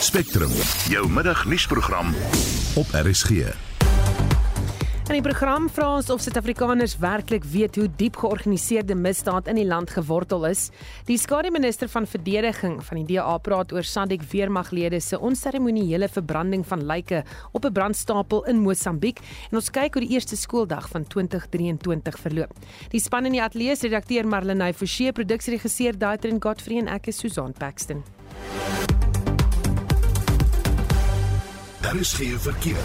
Spectrum, jou middagnuusprogram op RSG. In die program vra ons of Suid-Afrikaners werklik weet hoe diep georganiseerde misdaad in die land gewortel is. Die skademinister van verdediging van die DA praat oor SADC weermaglede se onseremoniële verbranding van lyke op 'n brandstapel in Mosambiek en ons kyk hoe die eerste skooldag van 2023 verloop. Die span in die ateljee se redakteur Marlenae Forsie, produksieregisseur Daitrin Godfrey en ek is Susan Paxton. Daar is geen verkeer.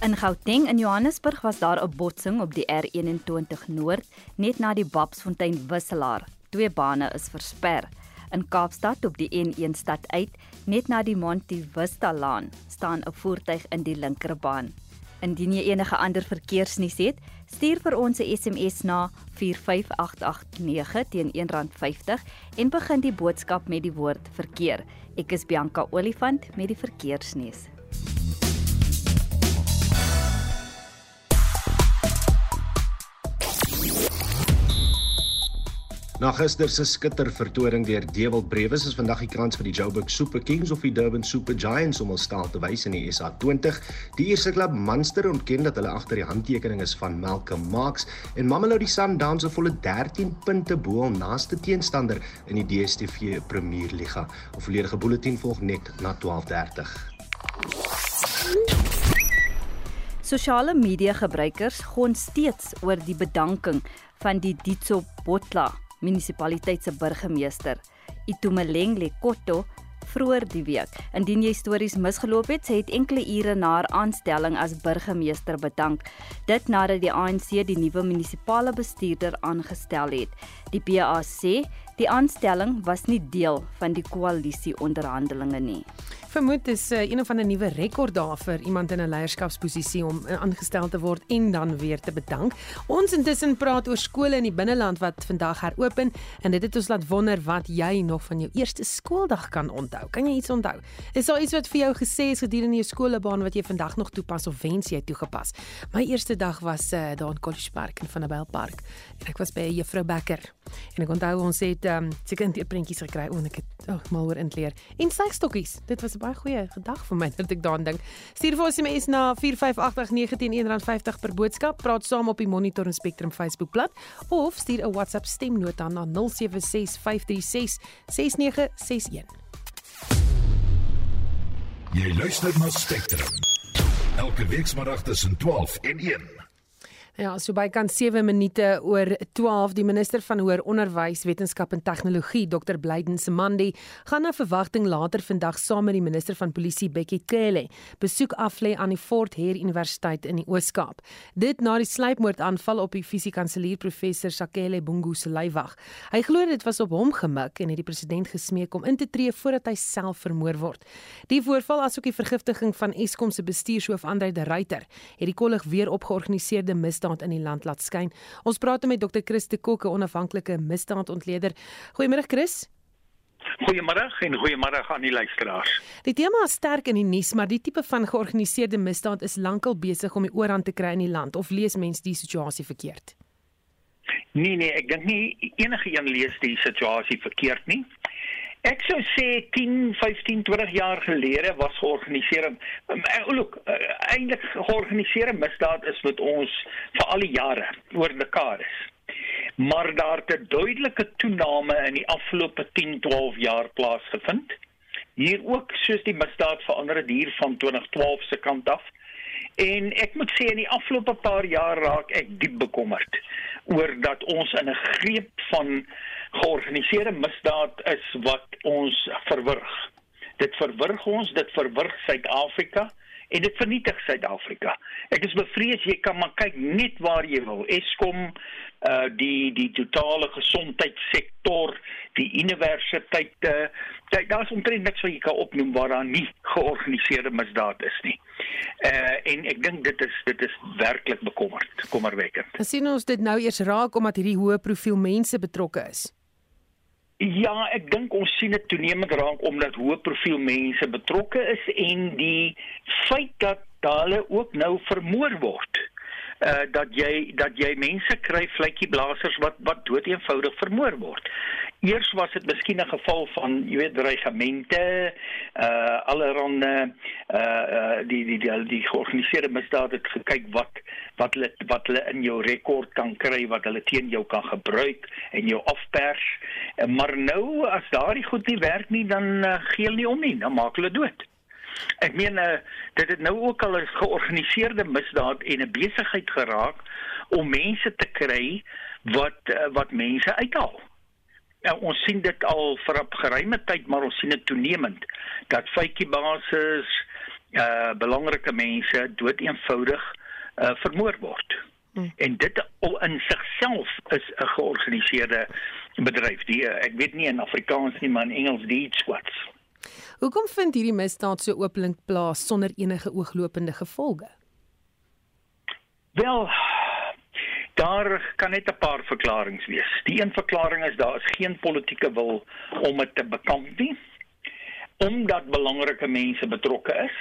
In Gauteng in Johannesburg was daar 'n botsing op die R21 Noord net na die Babsfontein wisselaar. Twee bane is versper. In Kaapstad op die N1 stad uit, net na die Monte Vista Laan, staan 'n voertuig in die linkerbaan. Indien jy enige ander verkeersnuus het, stuur vir ons 'n SMS na 45889 teen R1.50 en begin die boodskap met die woord verkeer. Ek is Bianca Olifant met die verkeersnuus. Na gister se skitter vertoning deur Dewald Brewes is vandag die kans vir die Joburg Super Kings of die Durban Super Giants om hul staal te wys in die SA20. Die eerste klub Munster ontken dat hulle agter die handtekening is van Malcolm Marx en Mamelodi Sundowns se volle 13 punte bo hul naaste teenstander in die DStv Premier Liga. 'n Volledige bulletin volg net na 12:30. Sosiale media gebruikers gon steeds oor die bedanking van die Ditso Botla munisipaliteit se burgemeester, Itumeleng Lekotto, vroeër die week. Indien jy stories misgeloop het, sê het enkele ure na haar aanstelling as burgemeester bedank. Dit nadat die ANC die nuwe munisipale bestuurder aangestel het. Die PA sê die aanstelling was nie deel van die koalisie onderhandelinge nie vermoed is uh, een of ander nuwe rekord daar vir iemand in 'n leierskapsposisie om uh, aangestel te word en dan weer te bedank. Ons intussen praat oor skole in die binneland wat vandag heropen en dit het ons laat wonder wat jy nog van jou eerste skooldag kan onthou. Kan jy iets onthou? Is daar iets wat vir jou gesê is gedurende jou skoolbaan wat jy vandag nog toepas of wens jy toegepas? My eerste dag was uh, daar in College Park in Vanabel Park en ek was by juffrou Becker. En ek onthou ons het um, seker 'n prentjies gekry en ek het oh, mal oor intleer. En sykstokkies. Dit was baie goeie gedag vir my dat ek daaraan dink. Stuur vir ons 'n SMS na 4588919 R50 per boodskap. Praat saam op die Monitor en Spectrum Facebookblad of stuur 'n WhatsApp stemnota na 0765366961. Jy luister na Spectrum. Elke week saterdag tussen 12 en 1. Ja, so bykans 7 minute oor 12 die minister van hoër onderwys, wetenskap en tegnologie, Dr. Blyden Semandi, gaan na verwagting later vandag saam met die minister van polisie, Bekkie Cele, besoek aflê aan die Fort Hare Universiteit in die Oos-Kaap. Dit na die sluipmoordaanval op die fisiekanselier professor Sakele Bongo se leiwag. Hy glo dit was op hom gemik en het die president gesmeek om in te tree voordat hy self vermoor word. Die voorval asook die vergiftiging van Eskom se bestuurshoof Andre de Ruyter, het die kollig weer opgeorganiseerde mis misdaad in die land laat skyn. Ons praat met Dr. Chris de Kok, 'n onafhanklike misdaadontleder. Goeiemôre Chris. Goeiemôre en goeiemôre aan die luisteraars. Die tema is sterk in die nuus, maar die tipe van georganiseerde misdaad is lankal besig om die oorhand te kry in die land of lees mense die situasie verkeerd? Nee nee, ek dink nie enige een lees die situasie verkeerd nie. Ek sou sê 10, 15, 20 jaar gelede was georganiseerde look, uh, eintlik georganiseerde misdaad is met ons vir al die jare oor dekades. Maar daar het 'n duidelike toename in die afgelope 10, 12 jaar plaasgevind. Hier ook soos die misdaad verander het hier van 2012 se kant af. En ek moet sê in die afgelope paar jaar raak ek diep bekommerd oor dat ons in 'n greep van georganiseerde misdaad is wat ons verwrig. Dit verwrig ons, dit verwrig Suid-Afrika en dit vernietig Suid-Afrika. Ek is bevrees jy kan maar kyk net waar jy wil. Eskom uh die die totale gesondheidssektor, die universiteite, daar's omtrent niks wat jy kan opnoem waar daar nie georganiseerde misdaad is nie. Uh en ek dink dit is dit is werklik bekommerd, kommerwekkend. Dan sien ons dit nou eers raak omdat hierdie hoë profiel mense betrokke is. Ja, ek dink ons sien dit toenemend raak omdat hoë profiel mense betrokke is en die feit dat hulle ook nou vermoor word. Uh dat jy dat jy mense kry vletjie blaasers wat wat dood eenvoudig vermoor word. Eers was dit miskien 'n geval van, jy weet, dreigemente, uh allerhande uh uh die die die, die georganiseerde misdaad het gekyk wat wat hulle wat hulle in jou rekord kan kry, wat hulle teen jou kan gebruik en jou afpers. Maar nou as daardie goed nie werk nie, dan uh, gee hulle nie om nie, dan maak hulle dood. Ek meen uh, dit het nou ook al 'n georganiseerde misdaad en 'n besigheid geraak om mense te kry wat uh, wat mense uithaal. Ja, ons sien dit al vir 'n geruime tyd, maar ons sien dit toenemend dat feitjie basis uh belangrike mense dood eenvoudig uh vermoor word. Hmm. En dit al in sigself is 'n georganiseerde bedryf. Die ek weet nie in Afrikaans nie, maar in Engels die squats. Hoekom vind hierdie misdaad so openlik plaas sonder enige ooglopende gevolge? Wel, daar kan net 'n paar verklaringe wees. Die een verklaring is daar is geen politieke wil om dit te bekamp nie. Omdat belangrike mense betrokke is.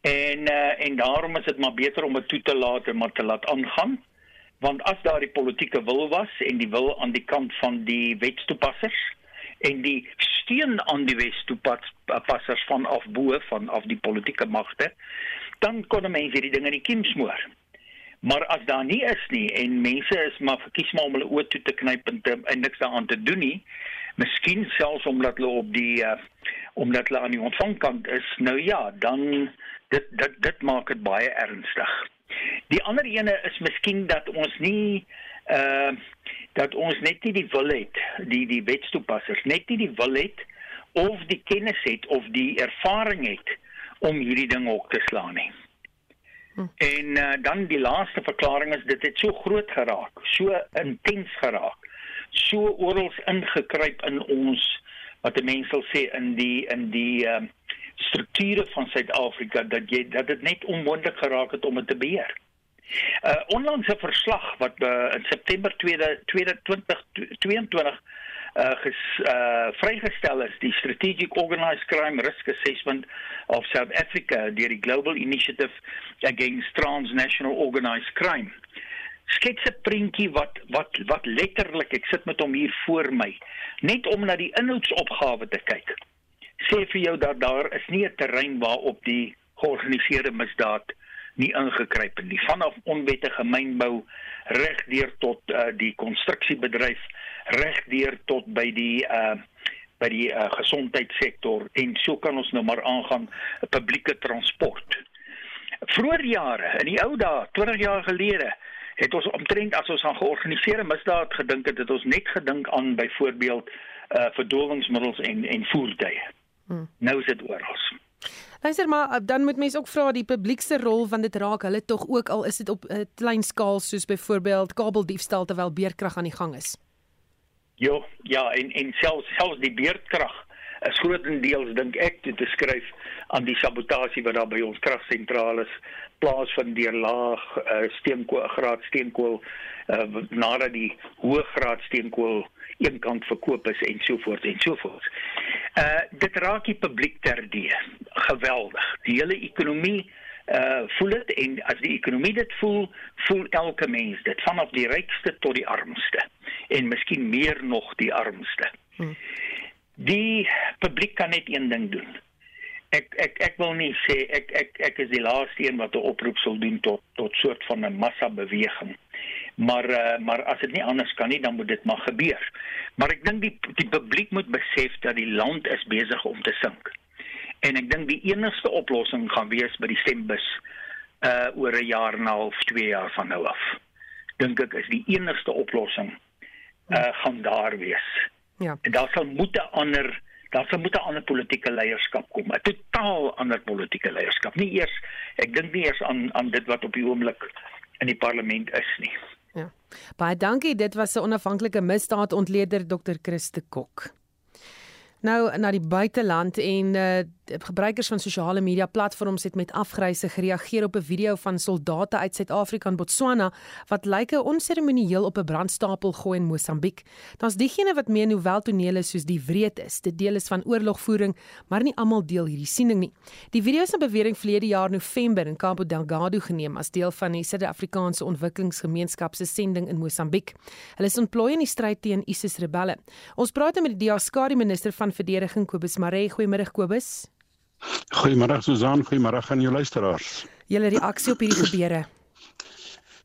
En uh, en daarom is dit maar beter om dit toe te laat en maar te laat aangaan. Want as daar die politieke wil was en die wil aan die kant van die wetstoepassers en die steun aan die wetstoepassers van af bo van af die politieke magte, dan kon mense hierdie dinge nie kiem smoor. Maar as daar nie is nie en mense is maar verkies maar om hulle oë toe te knyp en, te, en niks daaraan te doen nie, miskien selfs omdat hulle op die uh, omdat hulle aan die ontvangkant is, nou ja, dan dit dit dit maak dit baie ernstig. Die ander ene is miskien dat ons nie uh dat ons net nie die wil het, die die wetstoepassers net nie die wil het of die kennis het of die ervaring het om hierdie ding op te slaan nie. Hm. En uh, dan die laaste verklaring is dit het so groot geraak, so intens geraak, so oral ingekruip in ons wat mense sal sê in die in die uh, strukture van Suid-Afrika dat jy dat dit net onmoontlik geraak het om dit te beheer. Uh onlangse verslag wat uh, in September 2022 uh ges, uh vrygestel is die Strategic Organized Crime Risk Assessment of South Africa deur die Global Initiative Against Transnational Organized Crime. Skets 'n prentjie wat wat wat letterlik ek sit met hom hier voor my net om na die inhoudsopgawe te kyk. Sê vir jou dat daar is nie 'n terrein waarop die georganiseerde misdaad nie ingekruip het nie vanaf onwettige mynbou regdeur tot uh, die konstruksiebedryf regdeur tot by die uh, by die uh, gesondheidssektor en so kan ons nou maar aangaan publieke transport. Vroeger jare, in die ou dae, 20 jaar gelede, het ons omtrent as ons aan georganiseerde misdaad gedink het, het ons net gedink aan byvoorbeeld uh verdowingsmiddels en en voertuie. Hmm. Nou is dit oral. Luister maar, uh, dan moet mense ook vra die publiek se rol want dit raak hulle tog ook al is dit op 'n uh, klein skaal soos byvoorbeeld kabeldiefstal terwyl beerkrag aan die gang is. Jo, ja, en en selfs selfs die beerdkrag is grootendeels dink ek te beskryf aan die sabotasie wat daar by ons kragsentrale plaasvind deur laag uh, steenkool graad steenkool uh, nadat die hoë graad steenkool eenkant verkoop is en so voort en so voort. Uh dit raak die publiek terdee. Geweldig. Die hele ekonomie uh voel dit en as die ekonomie dit voel, voel elke mens dit vanaf die rykste tot die armste en miskien meer nog die armste. Hmm. Die publiek kan net een ding doen. Ek ek ek wil nie sê ek ek ek is die laaste een wat 'n oproep sal doen tot tot soort van 'n massa beweging. Maar uh, maar as dit nie anders kan nie, dan moet dit maar gebeur. Maar ek dink die die publiek moet besef dat die land is besig om te sink. En ek dink die enigste oplossing gaan wees by die stembus uh oor 'n jaar en 'n half, 2 jaar van nou af. Dink ek is die enigste oplossing uh gaan daar wees. Ja. En daar sal moet 'n ander daar sal moet 'n ander politieke leierskap kom. 'n Totaal ander politieke leierskap. Nie eers ek dink nie eers aan aan dit wat op die oomblik in die parlement is nie. Ja. Baie dankie. Dit was 'n onafhanklike misdaadontleder Dr. Christe Kok. Nou na die buiteland en uh gebruikers van sosiale media platforms het met afgryse gereageer op 'n video van soldate uit Suid-Afrika en Botswana wat lyke onseremonieel op 'n brandstapel gooi in Mosambiek. Daar's diegene wat meen hoewel tonele soos die wreed is, dit deel is van oorlogvoering, maar nie almal deel hierdie siening nie. Die video is na bewering verlede jaar November in Cabo Delgado geneem as deel van die Suid-Afrikaanse Ontwikkelingsgemeenskap se sending in Mosambiek. Hulle is ontplooi in die stryd teen ISIS rebelle. Ons praat met die Diaskari minister van verdediging Kobus Maree. Goeiemôre Kobus. Goeiemôre Susan, goeiemôre aan jou luisteraars. Julle reaksie op hierdie gebeure?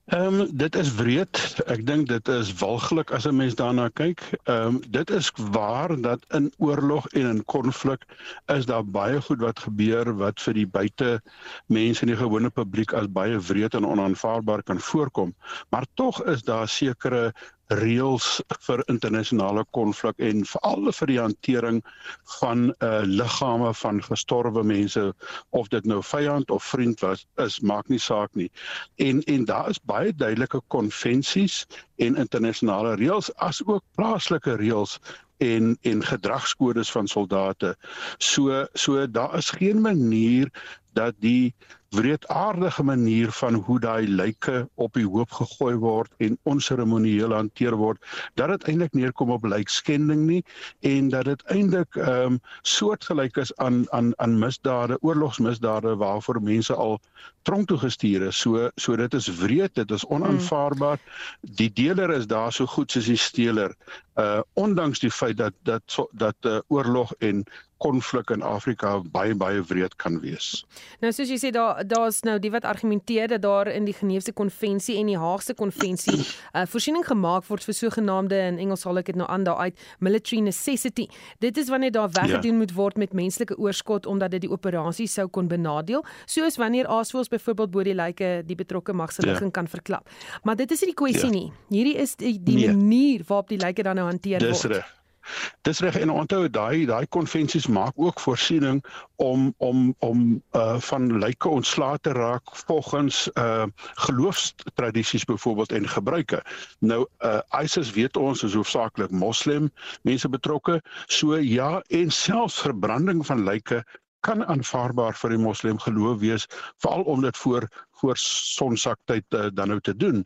Ehm um, dit is wreed. Ek dink dit is walglik as 'n mens daarna kyk. Ehm um, dit is waar dat in oorlog en in konflik is daar baie goed wat gebeur wat vir die buite mense in die gewone publiek as baie wreed en onaanvaarbaar kan voorkom. Maar tog is daar sekere reëls vir internasionale konflik en veral vir die hantering van uh liggame van gestorwe mense of dit nou vyand of vriend was is maak nie saak nie. En en daar is baie duidelike konvensies en internasionale reëls as ook plaaslike reëls en en gedragskodes van soldate. So so daar is geen manier dat die wreedaardige manier van hoe daai lyke op die hoop gegooi word en onseremonieel hanteer word dat dit eintlik neerkom op lijkskending nie en dat dit eintlik ehm um, soortgelyk is aan aan aan misdade, oorlogsmisdade waarvoor mense al tronk toe gestuur is. So so dit is wreed, dit is onaanvaarbaar. Die deler is daar so goed soos die steeler. Uh ondanks die feit dat dat so, dat uh, oorlog en konflik in Afrika baie baie wreed kan wees. Nou soos jy sê daar daar's nou die wat argumenteer dat daar in die Geneefse konvensie en die Haagse konvensie uh, voorsiening gemaak word vir sogenaamde in Engels sal ek dit nou aan daai uit military necessity. Dit is wanneer daar weggedoen ja. moet word met menslike oorskot omdat dit die operasie sou kon benadeel, soos wanneer aasvoëls byvoorbeeld bo die lyke die betrokke mag se ligging ja. kan verklap. Maar dit is nie die kwessie ja. nie. Hierdie is die, die nee. manier waarop die lyke dan nou hanteer Dis word. Dis reg. Dis reg en onthou daai daai konvensies maak ook voorsiening om om om uh van lyke ontslae te raak volgens uh geloofstradisies byvoorbeeld en gebruike. Nou uh ISIS weet ons is hoofsaaklik moslim mense betrokke. So ja en selfs verbranding van lyke kan aanvaarbaar vir die moslim geloof wees veral om dit voor voor sonsaktyd uh, dan nou te doen.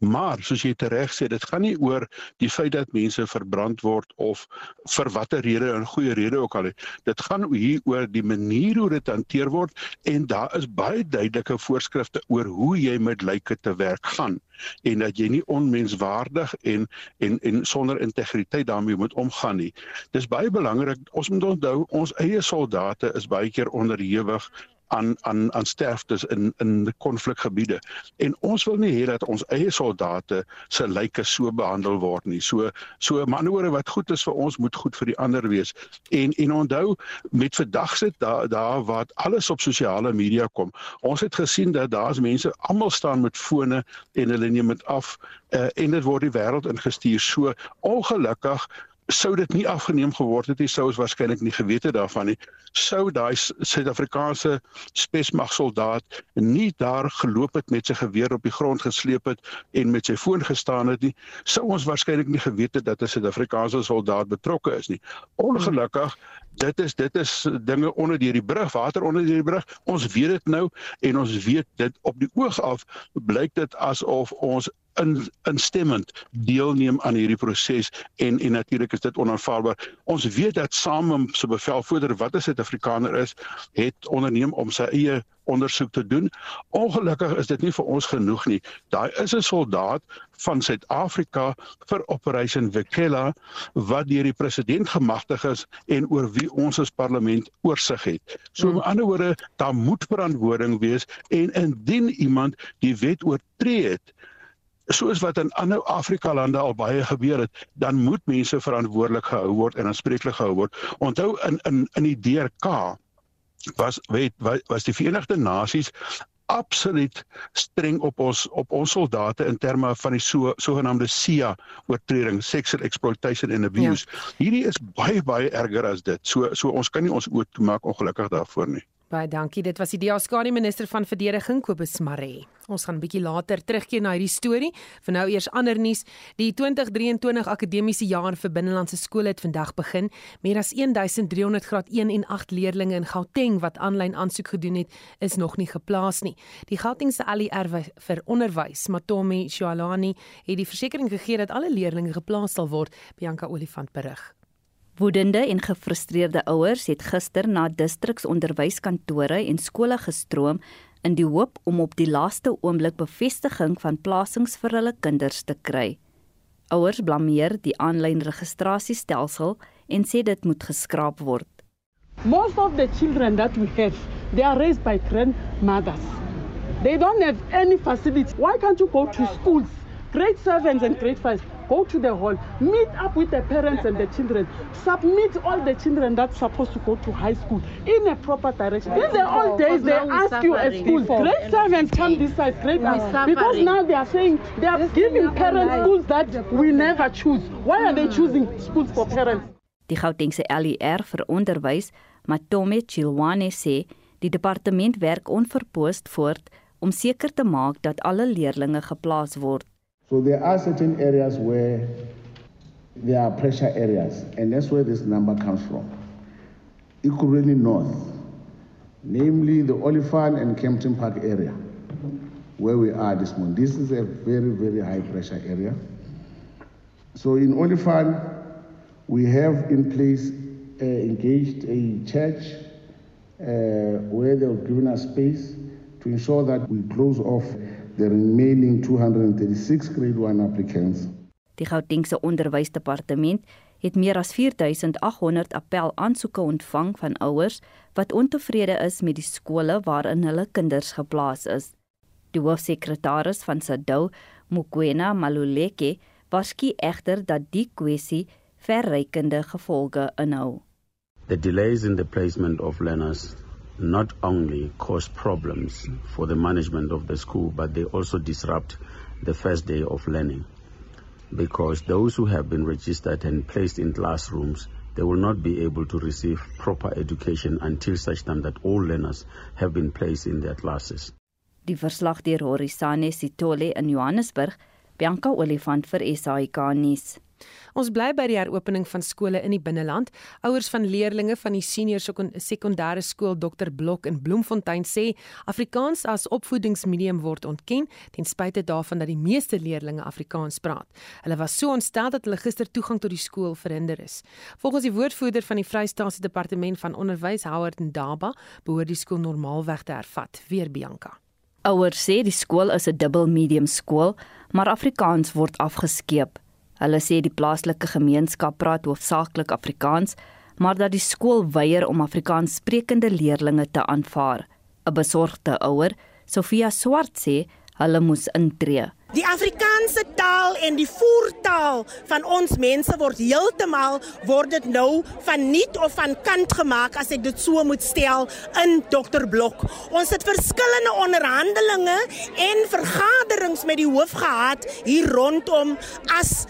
Maar soos jy tereg sê, dit gaan nie oor die feit dat mense verbrand word of vir watter rede en goeie rede ook al. Dit gaan hier oor die manier hoe dit hanteer word en daar is baie duidelike voorskrifte oor hoe jy met lyke te werk gaan en dat jy nie onmenswaardig en en en sonder integriteit daarmee moet omgaan nie. Dis baie belangrik. Ons moet onthou ons eie soldate is baie keer onderhewig aan aan aan sterftes in in konflikgebiede. En ons wil nie hê dat ons eie soldate se lyke so behandel word nie. So so manowore wat goed is vir ons moet goed vir die ander wees. En en onthou met vandag se daar daar wat alles op sosiale media kom. Ons het gesien dat daar's mense almal staan met fone en hulle neem dit af uh, en dit word die wêreld ingestuur. So ongelukkig sou dit nie afgeneem geword het nie sou ons waarskynlik nie geweet het daarvan nie. Sou daai Suid-Afrikaanse spesmagsoldaat nie daar geloop het met sy geweer op die grond gesleep het en met sy foon gestaan het nie sou ons waarskynlik nie geweet het dat 'n Suid-Afrikaanse soldaat betrokke is nie. Ongelukkig dit is dit is dinge onder deur die brug water onder deur die brug. Ons weet dit nou en ons weet dit op die oog af. Blyk dit asof ons in instemmend deelneem aan hierdie proses en en natuurlik is dit onaanvaarbaar. Ons weet dat saam se bevelvoerder wat 'n Suid-Afrikaner is, het onderneem om sy eie ondersoek te doen. Ongelukkig is dit nie vir ons genoeg nie. Daai is 'n soldaat van Suid-Afrika vir Operation Vikela wat deur die president gemagtig is en oor wie ons as parlement oorsig het. So met ander woorde, daar moet verantwoording wees en indien iemand die wet oortree het, soos wat in ander Afrika lande al baie gebeur het, dan moet mense verantwoordelik gehou word en aanspreeklik gehou word. Onthou in in in die DRK was weet was die Verenigde Nasies absoluut streng op ons op ons soldate in terme van die so sogenaamde SIA oortreding sexual exploitation and abuse. Ja. Hierdie is baie baie erger as dit. So so ons kan nie ons oop maak ongelukkig daarvoor nie. Baie dankie. Dit was die DA-skare minister van verdediging Kobus Maree. Ons gaan 'n bietjie later terugkeer na hierdie storie. Vir nou eers ander nuus. Die 2023 akademiese jaar vir binnelandse skole het vandag begin. Meer as 1300 graad 1 en 8 leerdlinge in Gauteng wat aanlyn aansoek gedoen het, is nog nie geplaas nie. Die Gautengse ALR vir onderwys, Matomi Shwalani, het die versekering gegee dat alle leerdlinge geplaas sal word, Bianca Olifant berig. Woedende en gefrustreerde ouers het gister na distriksonderwyskantore en skole gestroom in die hoop om op die laaste oomblik bevestiging van plasings vir hulle kinders te kry. Ouers blameer die aanlyn registrasiestelsel en sê dit moet geskraap word. Most of the children that we have, they are raised by grandmothers. They don't have any facilities. Why can't you go to schools, grade 7s and grade 5s? go to the hall, meet up with the parents and the children, submit all the children that's supposed to go to high school in a proper direction. In the old days, they ask you at school, grade seven come this side, grade no. because now they are saying they are giving parents schools that we never choose. Why are they choosing schools for parents? Die Gautengse LER vir onderwys, Matome Chilwane sê, die departement werk onverpoost voort om seker te maak dat alle leerders geplaas word. So there are certain areas where there are pressure areas, and that's where this number comes from. Ekurhuleni North, namely the Oliphant and Kempton Park area, where we are this morning. This is a very, very high pressure area. So in Oliphant, we have in place uh, engaged a church uh, where they've given us space to ensure that we close off the remaining 236 grade 1 applicants. Die Gautengse Onderwysdepartement het meer as 4800 appel aansoeke ontvang van ouers wat ontevrede is met die skole waarin hulle kinders geplaas is. Die hoofsekretaris van SADU, Mukwena Maluleke, waarsku egter dat die kwessie verrykende gevolge inhou. The delays in the placement of learners not only cause problems for the management of the school, but they also disrupt the first day of learning. Because those who have been registered and placed in classrooms, they will not be able to receive proper education until such time that all learners have been placed in their classes. Die verslag deur Horisane Sitole in Johannesburg, Bianca Olifant vir SAK nuus. Ons bly by die heropening van skole in die binneland. Ouers van leerdlinge van die senior sekondêre skool Dr Blok in Bloemfontein sê Afrikaans as opvoedingsmedium word ontken ten spyte daarvan dat die meeste leerdlinge Afrikaans praat. Hulle was so ontstel dat hulle gister toegang tot die skool verhinder is. Volgens die woordvoerder van die Vrystaatse Departement van Onderwys Howard Ndaba, behoort die skool normaalweg te hervat, weer Bianca. Ouers sê die skool is 'n dubbel medium skool, maar Afrikaans word afgeskeep. Hulle sê die plaaslike gemeenskap praat hoofsaaklik Afrikaans, maar dat die skool weier om Afrikaans sprekende leerders te aanvaar. 'n Besorgde ouer, Sofia Swart sê, hulle moes intree. Die Afrikaanse taal en die voertaal van ons mense word heeltemal word dit nou van nuut of van kant gemaak as ek dit so moet stel in Dr Blok. Ons het verskillende onderhandelinge en vergaderings met die hoof gehad hier rondom as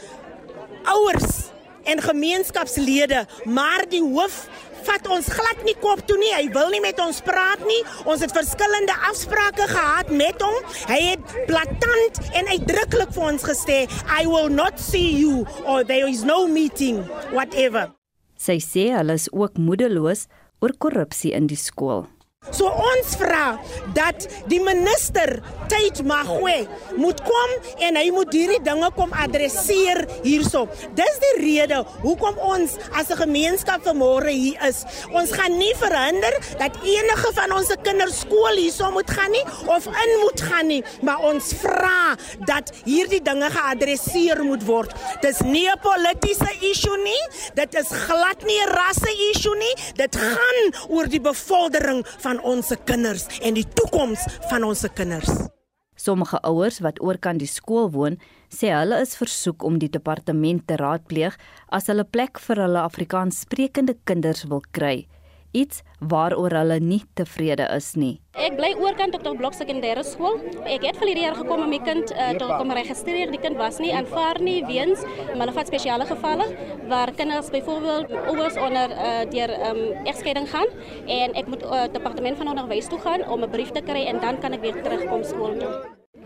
ouers en gemeenskapslede, maar die hoof vat ons glad nie kop toe nie. Hy wil nie met ons praat nie. Ons het verskillende afsprake gehad met hom. Hy het blaatant en uitdruklik vir ons gesê, "I will not see you or there is no meeting whatever." Sy sê hulle is ook moedeloos oor korrupsie in die skool. So ons vra dat die minister Tait Magwe moet kom en hy moet hierdie dinge kom adresseer hierso. Dis die rede hoekom ons as 'n gemeenskap vanmôre hier is. Ons gaan nie verhinder dat enige van ons kinders skool hierso moet gaan nie of in moet gaan nie, maar ons vra dat hierdie dinge geadresseer moet word. Dis nie 'n politieke issue nie, dit is glad nie 'n rasse issue nie. Dit gaan oor die bevordering van van ons kinders en die toekoms van ons kinders. Sommige ouers wat oorkant die skool woon, sê hulle is versoek om die departement te raadpleeg as hulle plek vir hulle Afrikaans sprekende kinders wil kry. Iets waaroor hulle nie tevrede is nie. Ek bly oorkant Dr. Blok sekondêre skool. Ek het verlede jaar gekom om my kind uh, te kom registreer. Die kind was nie aanvaar nie weens hulle vat spesiale gevalle waar kinders byvoorbeeld ouers onder uh, deur um, egskeiding gaan en ek moet uh, departement van onderwys toe gaan om 'n brief te kry en dan kan ek weer terugkom skool toe.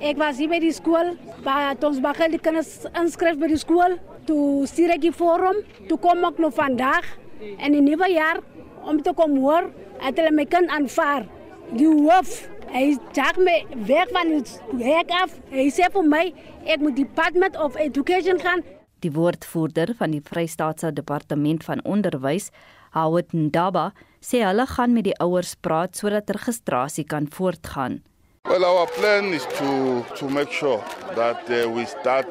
Ek was hier by die skool, waar ons begin die kinders inskryf by die skool. Toe stuur ek die vorm, toe kom ek nou vandag en in die nuwe jaar om te kom hoor het hulle my kind aanvaar. Die hoof, hy jaag my weg van die hek af. Hy sê vir my ek moet Department of Education gaan. Die woordvoerder van die Vrystaatse Departement van Onderwys, Howard Ndaba, sê hulle gaan met die ouers praat sodat registrasie kan voortgaan. Well, our plan is to to make sure that uh, we start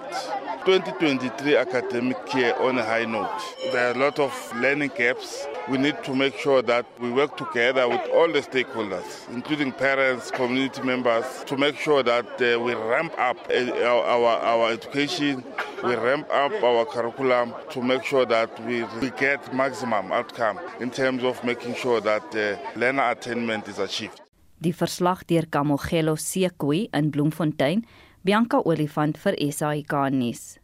2023 academic year on a high note. There are a lot of learning gaps. We need to make sure that we work together with all the stakeholders, including parents, community members, to make sure that uh, we ramp up uh, our, our education, we ramp up our curriculum to make sure that we, we get maximum outcome in terms of making sure that uh, learner attainment is achieved. Die verslag deur Kamogelo Sekwe in Bloemfontein, Bianca Olifant vir SAK nuus.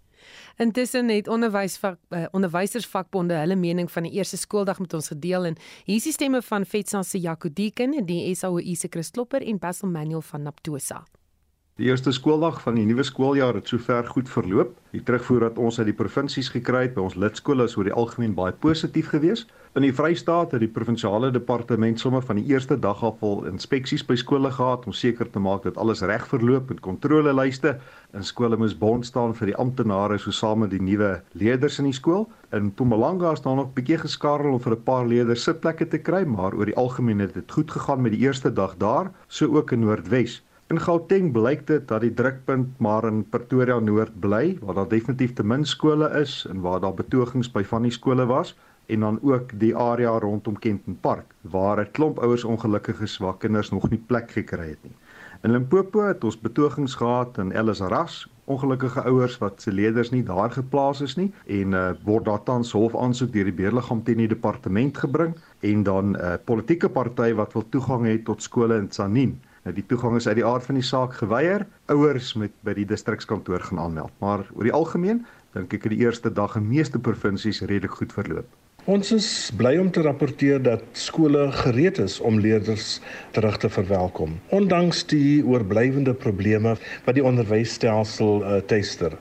Intussen het onderwysvak uh, onderwysersvakbonde hulle mening van die eerste skooldag met ons gedeel en hier is die stemme van Vetsa se Jaco Deeken en die SAOI se Chris Klopper en Basil Manuel van Naptosa. Die eerste skooldag van die nuwe skooljaar het sover goed verloop. Die terugvoer wat ons uit die provinsies gekry het by ons lidskole is oor die algemeen baie positief geweest. In die Vrystaat het die provinsiale departement sommer van die eerste dag af al inspeksies by skole gehad om seker te maak dat alles reg verloop met kontrolelyste. In skole moes bond staan vir die amptenare so saam met die nuwe leerders in die skool. In Mpumalanga is daar nog 'n bietjie geskarrel om vir 'n paar leerders sitplekke te kry, maar oor die algemeen het dit goed gegaan met die eerste dag daar, so ook in Noordwes. In Gauteng blyk dit dat die drukpunt maar in Pretoria Noord bly, waar daar definitief te min skole is en waar daar betogings by van die skole was en dan ook die area rondom Kenton Park waar 'n klomp ouers ongelukkig is waar kinders nog nie plek gekry het nie. In Limpopo het ons betogings gehad in Ellis Ras, ongelukkige ouers wat se leerders nie daar geplaas is nie en uh, word daar tans hofaansoek deur die beheerliggaam teen die departement gebring en dan 'n uh, politieke party wat wil toegang hê tot skole in Tsanin. Nou die toegang is uit die aard van die saak geweier. Ouers moet by die distrikskantoor gaan aanmeld. Maar oor die algemeen dink ek het die eerste dag in meeste provinsies redelik goed verloop. Ons is bly om te rapporteer dat skole gereed is om leerders terug te verwelkom, ondanks die oorblywende probleme wat die onderwysstelsel uh, teister.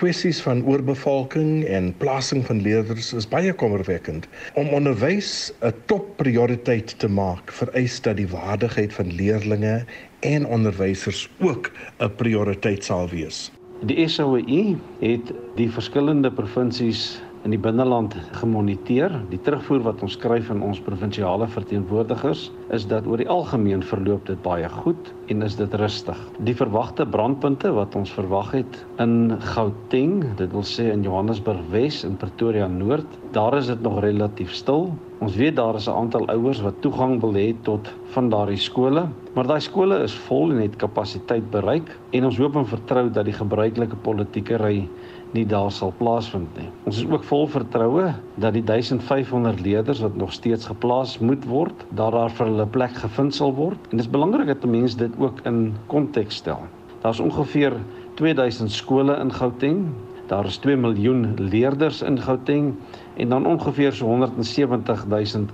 Kwessies van oorbevolking en plasing van leerders is baie kommerwekkend. Om onderwys 'n topprioriteit te maak, vereis dat die waardigheid van leerdlinge en onderwysers ook 'n prioriteit sal wees. Die SOE het die verskillende provinsies in die binneland gemoniteer. Die terugvoer wat ons kry van ons provinsiale verteenwoordigers is dat oor die algemeen verloop dit baie goed en is dit rustig. Die verwagte brandpunte wat ons verwag het in Gauteng, dit wil sê in Johannesburg Wes en Pretoria Noord, daar is dit nog relatief stil. Ons weet daar is 'n aantal ouers wat toegang wil hê tot van daardie skole, maar daai skole is vol en het kapasiteit bereik en ons hoop en vertrou dat die gebruikelike politieke ry nie daar sal plaasvind nie. Ons is ook vol vertroue dat die 1500 leerders wat nog steeds geplaas moet word, dat daar vir hulle plek gevind sal word. En dit is belangrik dat mense dit ook in konteks stel. Daar's ongeveer 2000 skole in Gauteng. Daar is 2 miljoen leerders in Gauteng en dan ongeveer so 170 000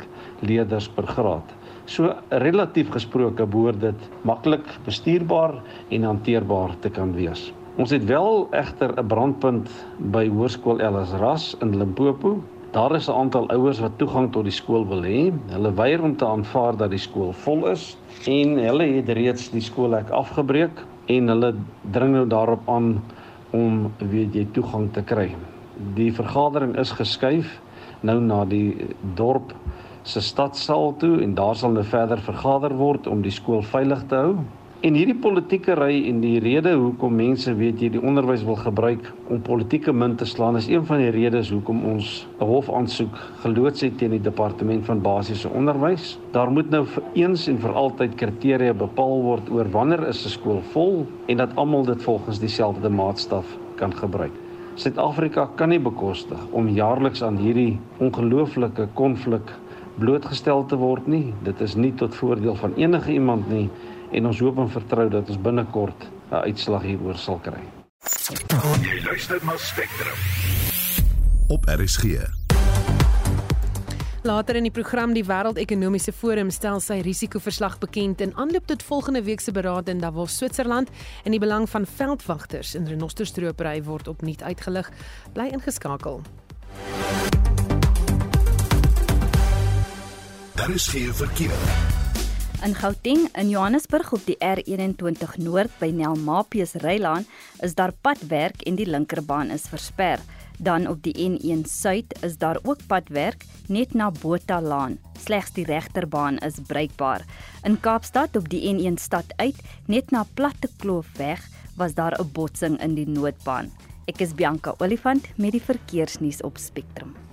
leerders per graad. So relatief gesproke behoort dit maklik bestuurbaar en hanteerbaar te kan wees. Ons het wel egter 'n brandpunt by Hoërskool Ellis Ras in Limpopo. Daar is 'n aantal ouers wat toegang tot die skool wil hê. Hulle weier om te aanvaar dat die skool vol is en hulle het reeds die skoolhek afgebreek en hulle dring nou daarop aan om weet jy toegang te kry. Die vergadering is geskuif nou na die dorp se stadsaal toe en daar sal nou verder vergader word om die skool veilig te hou. En hierdie politieke ry en die rede hoekom mense weet jy die onderwys wil gebruik om politieke munt te slaan is een van die redes hoekom ons 'n hofaansoek geloods het teen die departement van basiese onderwys. Daar moet nou vir eens en vir altyd kriteria bepaal word oor wanneer is 'n skool vol en dat almal dit volgens dieselfde maatstaf kan gebruik. Suid-Afrika kan nie bekostig om jaarliks aan hierdie ongelooflike konflik blootgestel te word nie. Dit is nie tot voordeel van enige iemand nie en ons hoop en vertrou dat ons binnekort 'n uitslag hieroor sal kry. Jy luister na Spectrum. Op RSG. Later in die program die Wêreldekonomiese Forum stel sy risikoverslag bekend in aanloop tot volgende week se beraad in Davos, Switserland en die belang van veldwagters in renosterstropery word opnuut uitgelig. Bly ingeskakel. Daar is geen verkeer. In Gauteng in Johannesburg op die R21 Noord by Nelmapies Rylaan is daar padwerk en die linkerbaan is versper. Dan op die N1 Suid is daar ook padwerk net na Bothalaan. Slegs die regterbaan is bruikbaar. In Kaapstad op die N1 stad uit net na Platte Kloofweg was daar 'n botsing in die noodbaan. Ek is Bianca Olifant met die verkeersnuus op Spectrum.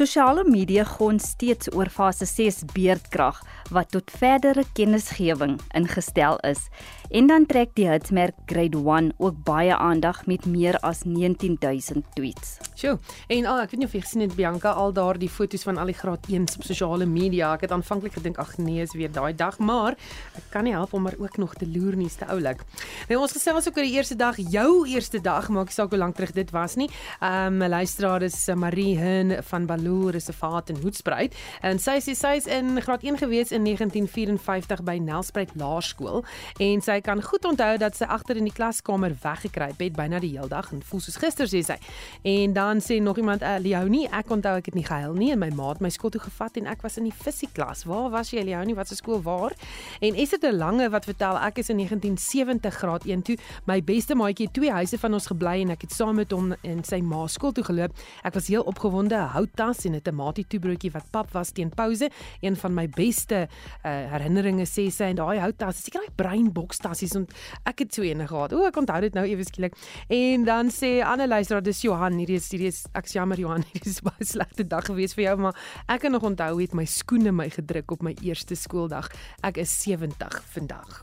Sosiale media gon steeds oor fase 6 beerdkrag wat tot verdere kennisgewing ingestel is. En dan trek die hitsmerk Grade 1 ook baie aandag met meer as 19000 tweets. Sjoe, en al ek weet nie of jy gesien het Bianca al daardie foto's van al die graad 1s op sosiale media. Ek het aanvanklik gedink ag nee, is weer daai dag, maar ek kan nie help om maar ook nog te loer nie, te oulik. Nou ons gesels ook oor die eerste dag, jou eerste dag, maak nie saak hoe lank terug dit was nie. Ehm um, luisteraar is Marie Hun van Baloo Reservaat in Hoedspruit en sy sê sy is in graad 1 gewees in 1954 by Nelspruit Laerskool en sy kan goed onthou dat sy agter in die klaskamer weggekruip het byna die hele dag en voel soos gister sê sy. En dan sê nog iemand uh, Leonie, ek onthou ek het nie gehuil nie en my ma het my skool toe gevat en ek was in die fisieklas. Waar was jy Leonie? Wat se skool waar? En Esther de Lange wat vertel ek is in 1970 graad 1 toe. My beste maatjie het twee huise van ons gebly en ek het saam met hom in sy ma skool toe geloop. Ek was heel opgewonde, 'n houttas en 'n tamatie toebroodjie wat pap was teen pouse. Een van my beste uh, herinneringe sê sy en daai houttas, seker daai breinboks tassies en ek het so eene gehad. O, ek onthou dit nou ewe skielik. En dan sê ander luisteraar dis Johan, hierdie is hierdie is ek jammer Johan, hierdie is baie slegte dag gewees vir jou, maar ek kan nog onthou hoe het my skoene my gedruk op my eerste skooldag. Ek is 70 vandag.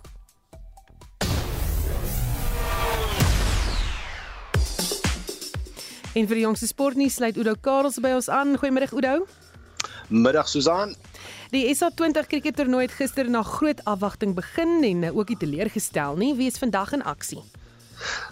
En vir die jongste sportnuus sluit Udo Karels by ons aan. Goeiemôre Udo. Middag Susan. Die SA20 krikettoernooi het gister na groot afwagting begin en ook nie teleurgestel nie. Wie is vandag in aksie?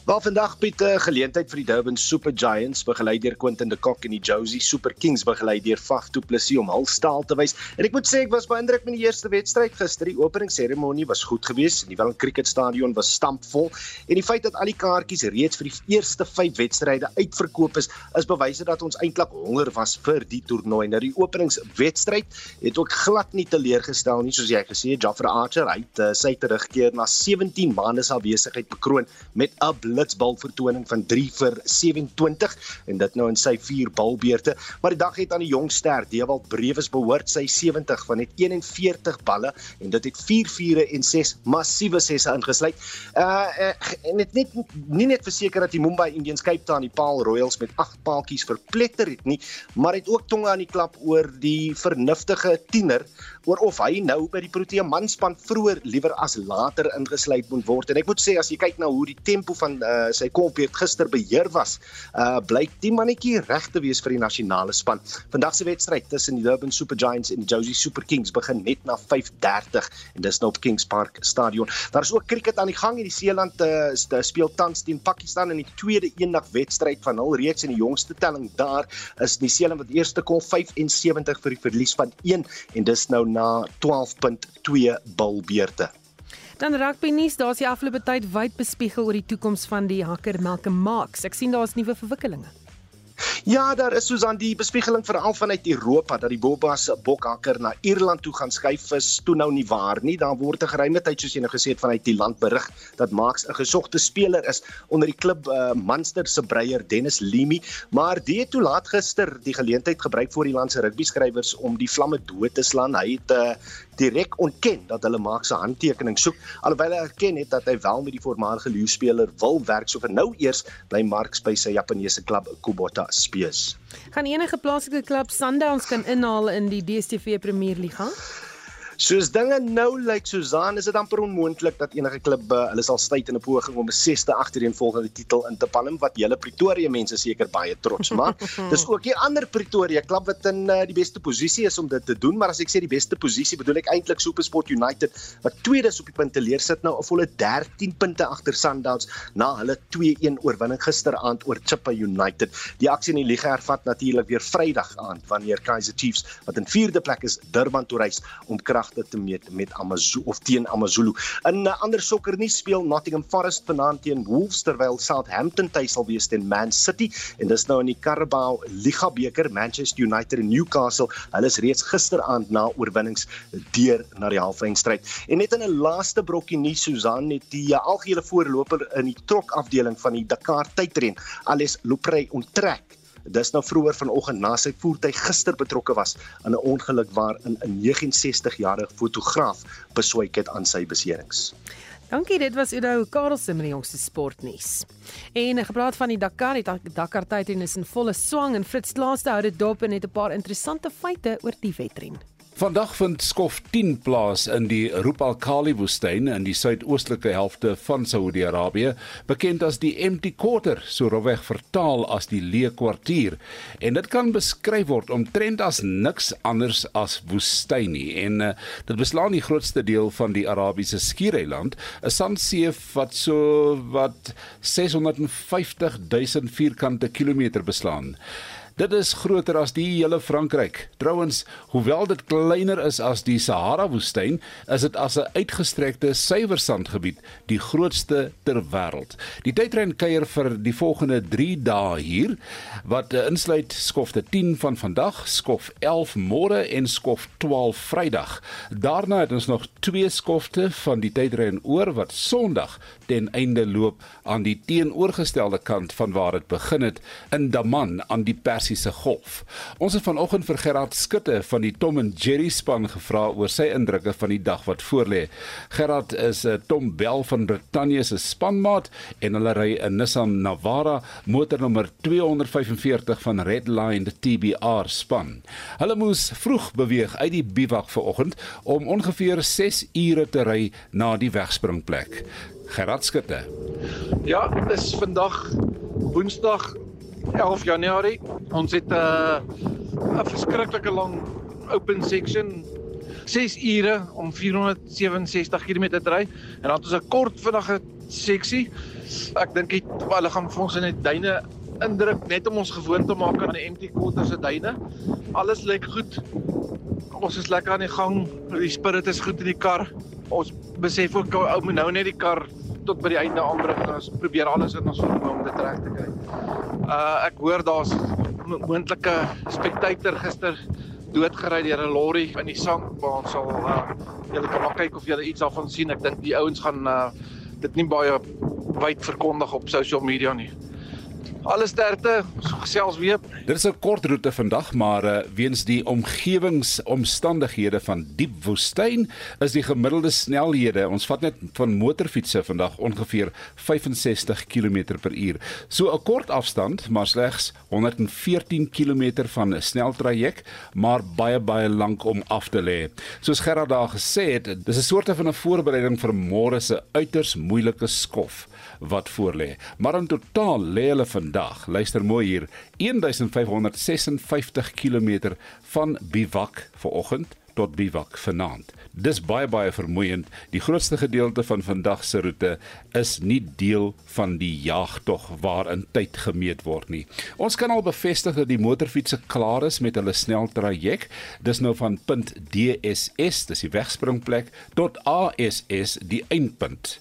Wel vandag Piet 'n geleentheid vir die Durban Super Giants begelei deur Quentin de Kock en die Josie Super Kings begelei deur Faf Du Plessis om hul staal te wys. En ek moet sê ek was beïndruk met die eerste wedstryd gister. Die openingsseremonie was goed geweest. Die Welling Cricket Stadion was stampvol en die feit dat al die kaartjies reeds vir die eerste 5 wedstryde uitverkoop is, is bewys dat ons eintlik honger was vir die toernooi. Nou die openingswedstryd het ook glad nie teleurgestel nie soos jy gesê het. Jaffer Archer het uh, sy terugkeer na 17 maande se afwesigheid bekroon met 'n blitsbal vertoning van 3 vir 27 en dit nou in sy 4 balbeurte. Maar die dag het aan die jong ster Dewald Brewes behoort sy 70 van net 41 balle en dit het 4 vure en 6 massiewe sesse ingesluit. Uh, uh en dit net nie net verseker dat die Mumbai Indians Cape Town die Paul Royals met 8 paaltjies verpletter het nie, maar het ook tonge aan die klap oor die vernuftige tiener oor of hy nou by die Protea manspan vroeër liewer as later ingesluit moet word. En ek moet sê as jy kyk na hoe die tempo van uh, sy kolbeerd gister beheer was, uh blyk die mannetjie reg te wees vir die nasionale span. Vandag se wedstryd tussen die Durban Super Giants en die Josie Super Kings begin net na 5:30 en dis nou op Kings Park Stadion. Daar is ook cricket aan die gang in die Seeland uh, speel tans teen Pakistan in die tweede eendag wedstryd van hul reeks en die jongste telling daar is die Seeland wat eerste kom 75 vir die verlies van 1 en dis nou na 12.2 bilbeerte. Dan rugby nuus, daar's die afgelope tyd wyd bespiegel oor die toekoms van die Hakker Malcolm Marx. Ek sien daar's nuwe verwikkelinge. Ja, daar is soos aan die bespiegeling veral vanuit Europa dat die Bobbas bokhakker na Ierland toe gaan skuif is toe nou nie waar nie. Daar word 'n geruime tyd soos jy nou gesê het vanuit die land berig dat Max 'n gesogte speler is onder die klub uh, Munster se breier Dennis Limi, maar die het toe laat gister die geleentheid gebruik vir die land se rugby skrywers om die vlamme dood te slaan. Hy het uh, direk ontken dat hulle Max se handtekening soek alhoewel hy erken het dat hy wel met die voormalige Lions speler wil werk. So vir nou eers bly Marx by sy Japaneese klub Kubota Spees. Gaan enige plaaslike klub Sundowns kan inhaal in die DStv Premierliga? Soos dinge nou lyk like Susan, is dit amper onmoontlik dat enige klub uh, hulle sal stryd in 'n poging om 'n sesde agtereenvolgende titel in te palm wat julle Pretoria mense seker baie trots maak. Dis ook die ander Pretoria klub wat in uh, die beste posisie is om dit te doen, maar as ek sê die beste posisie, bedoel ek eintlik SuperSport United wat tweede is op die punteteler sit nou 'n volle 13 punte agter Sundowns na hulle 2-1 oorwinning gisteraand oor Chippa United. Die aksie in die liga hervat natuurlik weer Vrydag aand wanneer Kaizer Chiefs wat in 4de plek is Durban toe reis om kragte te meet met Amazulu of teen Amazulu. In uh, ander sokkernuus speel Nottingham Forest vanaand teen Wolves terwyl Southampton tuis sal wees teen Man City en dis nou in die Carabao Liga beker Manchester United en Newcastle. Hulle is reeds gisteraand na oorwinnings deur na die halfeindstryd. En net in 'n laaste brokkie nuus Susan het die uh, algehele voorloper in die trok afdeling van die Dakar tydren, Ales Loprey onttrek Dis nou vroeër vanoggend na sy voertuig gister betrokke was aan 'n ongeluk waarin 'n 69-jarige fotograaf beswyk het aan sy beserings. Dankie, dit was Udo Karlse met die jongste sportnuus. En gepraat van die Dakar, die Dakar tydren is in volle swang en Fritz Laaste hou dit dop en het 'n paar interessante feite oor die wedren. Vandag vind skof 10 plaas in die Rub al-Khali woestyn in die suidoostelike helfte van Saudi-Arabië, bekend as die empty quarter, so rowweg vertaal as die leë kwartier. En dit kan beskryf word omtrent as niks anders as woestyn nie. En uh, dit beslaan die grootste deel van die Arabiese skiereiland, 'n sandsee wat so wat 650 000 vierkante kilometer beslaan. Dit is groter as die hele Frankryk. Trouwens, hoewel dit kleiner is as die Sahara woestyn, is dit as 'n uitgestrekte suiwersandgebied die grootste ter wêreld. Die tydren kuier vir die volgende 3 dae hier wat eh, insluit skofte 10 van vandag, skof 11 môre en skof 12 Vrydag. Daarna het ons nog twee skofte van die tydren oor wat Sondag ten einde loop aan die teenoorgestelde kant van waar dit begin het in Daman aan die Pers Persiese Golf. Ons het vanoggend vir Gerard Skutte van die Tom and Jerry span gevra oor sy indrukke van die dag wat voorlê. Gerard is 'n uh, Tom Bell van Brittanje se spanmaat en hulle ry 'n Nissan Navara motornommer 245 van Redline TBR span. Hulle moes vroeg beweeg uit die bivak vanoggend om ongeveer 6 ure te ry na die wegspringplek. Gerard Skutte. Ja, dis vandag Woensdag 11 Januarie. Ons het 'n uh, 'n verskriklike lang open section 6 ure om 467 km te ry en dan het ons 'n kort vinnige seksie. Ek dink hulle gaan vir ons in die duine indruk net om ons gewoond te maak aan die empty quarters se duine. Alles lyk goed. Ons is lekker aan die gang. Die spirit is goed in die kar. Ons besef ook ou moet nou net die kar tot by die einde aanbring en ons probeer alles in ons vermoë om dit reg te kry. Uh ek hoor daar's moontlike spectator gister doodgery deur 'n lorry in die sandbaan. Ons sal uh julle kan maar kyk of julle iets daarvan sien. Ek dink die ouens gaan uh dit nie baie wyd verkondig op social media nie alle sterkte, gesels weer. Dit is 'n kort roete vandag, maar uh, weens die omgewingsomstandighede van diep woestyn is die gemiddelde snelhede, ons vat net van motorfietsse vandag ongeveer 65 km/h. So 'n kort afstand, maar slegs 114 km van 'n sneltraject, maar baie baie lank om af te lê. Soos Gerard daar gesê het, dis 'n soort van 'n voorbereiding vir môre se uiters moeilike skof wat voorlê. Maar in totaal lê hulle vandag, luister mooi hier, 1556 km van bivak vanoggend tot bivak vanaand. Dis baie baie vermoeiend. Die grootste gedeelte van vandag se roete is nie deel van die jagtog waarin tyd gemeet word nie. Ons kan al bevestig dat die motorfietsse klaar is met hulle sneltraject. Dis nou van punt DSS, dis die wegspringplek, tot ASS, die eindpunt.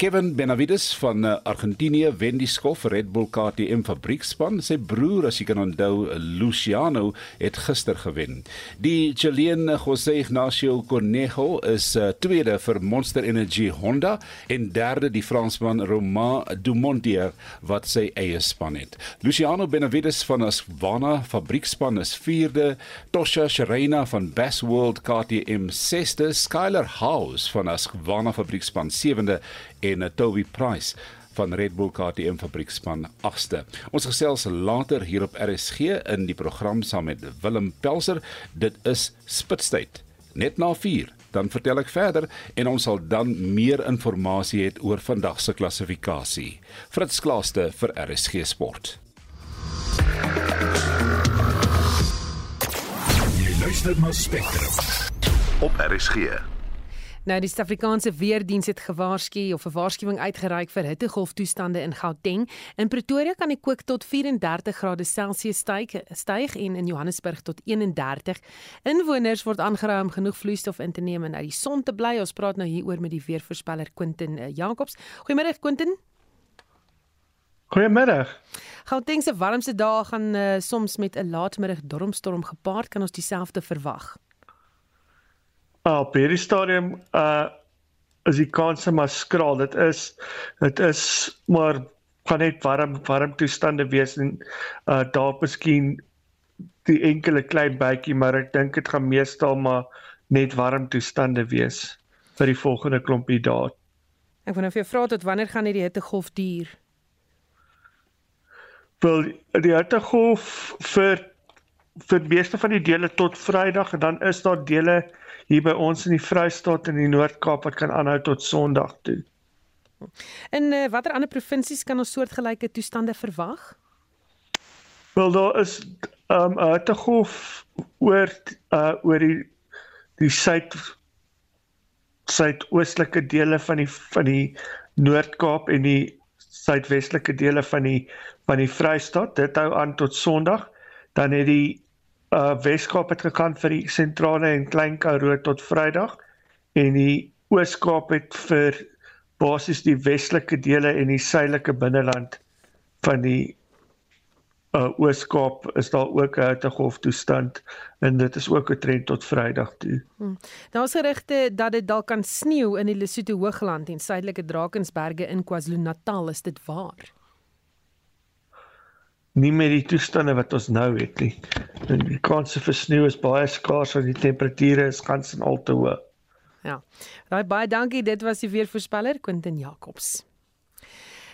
Kevin Benavides van uh, Argentinië wen die skof Red Bull KTM fabriekspan. Sy broer, as jy kan onthou, Luciano, het gister gewen. Die Chilean José Ignacio Conejo is uh, tweede vir Monster Energy Honda en derde die Fransman Romain Dumontier wat sy eie span het. Luciano Benavides van Asvana fabriekspan is vierde, Tosha Sherena van Bass World KTM sesde, Skyler House van Asvana fabriekspan sewende en uh, Toby Price van Red Bull KTM fabriekspan 8ste. Ons gesels later hier op RSG in die program saam met Willem Pelser. Dit is Spitstyd net na 4. Dan vertel ek verder en ons sal dan meer inligting hê oor vandag se klassifikasie. Fritz Klaaste vir RSG Sport. Jy luister na Spectrum op RSG. Nou die Suid-Afrikaanse Weerdiens het gewaarsku of 'n waarskuwing uitgereik vir hittegolftoestande in Gauteng. In Pretoria kan die kook tot 34 grade Celsius styg, styg en in Johannesburg tot 31. Inwoners word aangeraai om genoeg vloeistof in te neem en uit die son te bly. Ons praat nou hieroor met die weervoorspeller Quentin uh, Jacobs. Goeiemôre Quentin. Goeiemôre. Gauteng se warmste dae gaan uh, soms met 'n laatmiddag dormstorm gepaard. Kan ons dieselfde verwag? Uh, op hierdie stadium uh is die kanse maar skraal. Dit is dit is maar kan net warm warm toestande wees en uh daar miskien die enkele klein bytjie, maar ek dink dit gaan meestal maar net warm toestande wees vir die volgende klompie dae. Ek nou vir jou vra tot wanneer gaan hierdie hittegolf duur? Wel die hittegolf vir vir meeste van die dele tot Vrydag en dan is daar dele hier by ons in die Vrystaat en die Noord-Kaap wat kan aanhou tot Sondag toe. En uh, watter ander provinsies kan ons soortgelyke toestande verwag? Wel daar is um 'n hittegolf oor uh oor die die suid suidoostelike dele van die van die Noord-Kaap en die suidwestelike dele van die van die Vrystaat. Dit hou aan tot Sondag. Dan het die uh Weskaap het gegaan vir die sentrale en klein Karoo tot Vrydag en die Ooskaap het vir basies die westelike dele en die suidelike binneland van die uh Ooskaap is daar ook 'n hittegolf toestand en dit is ook 'n trend tot Vrydag toe. Hmm. Daar's gerugte dat dit dalk kan sneeu in die Lesotho Hoogland en suidelike Drakensberge in KwaZulu-Natal, is dit waar? nie met die toestande wat ons nou het nie. En die kanse vir sneeu is baie skaars en die temperature is gans en al te hoog. Ja. Raai baie dankie. Dit was die weervoorspeller Quentin Jacobs.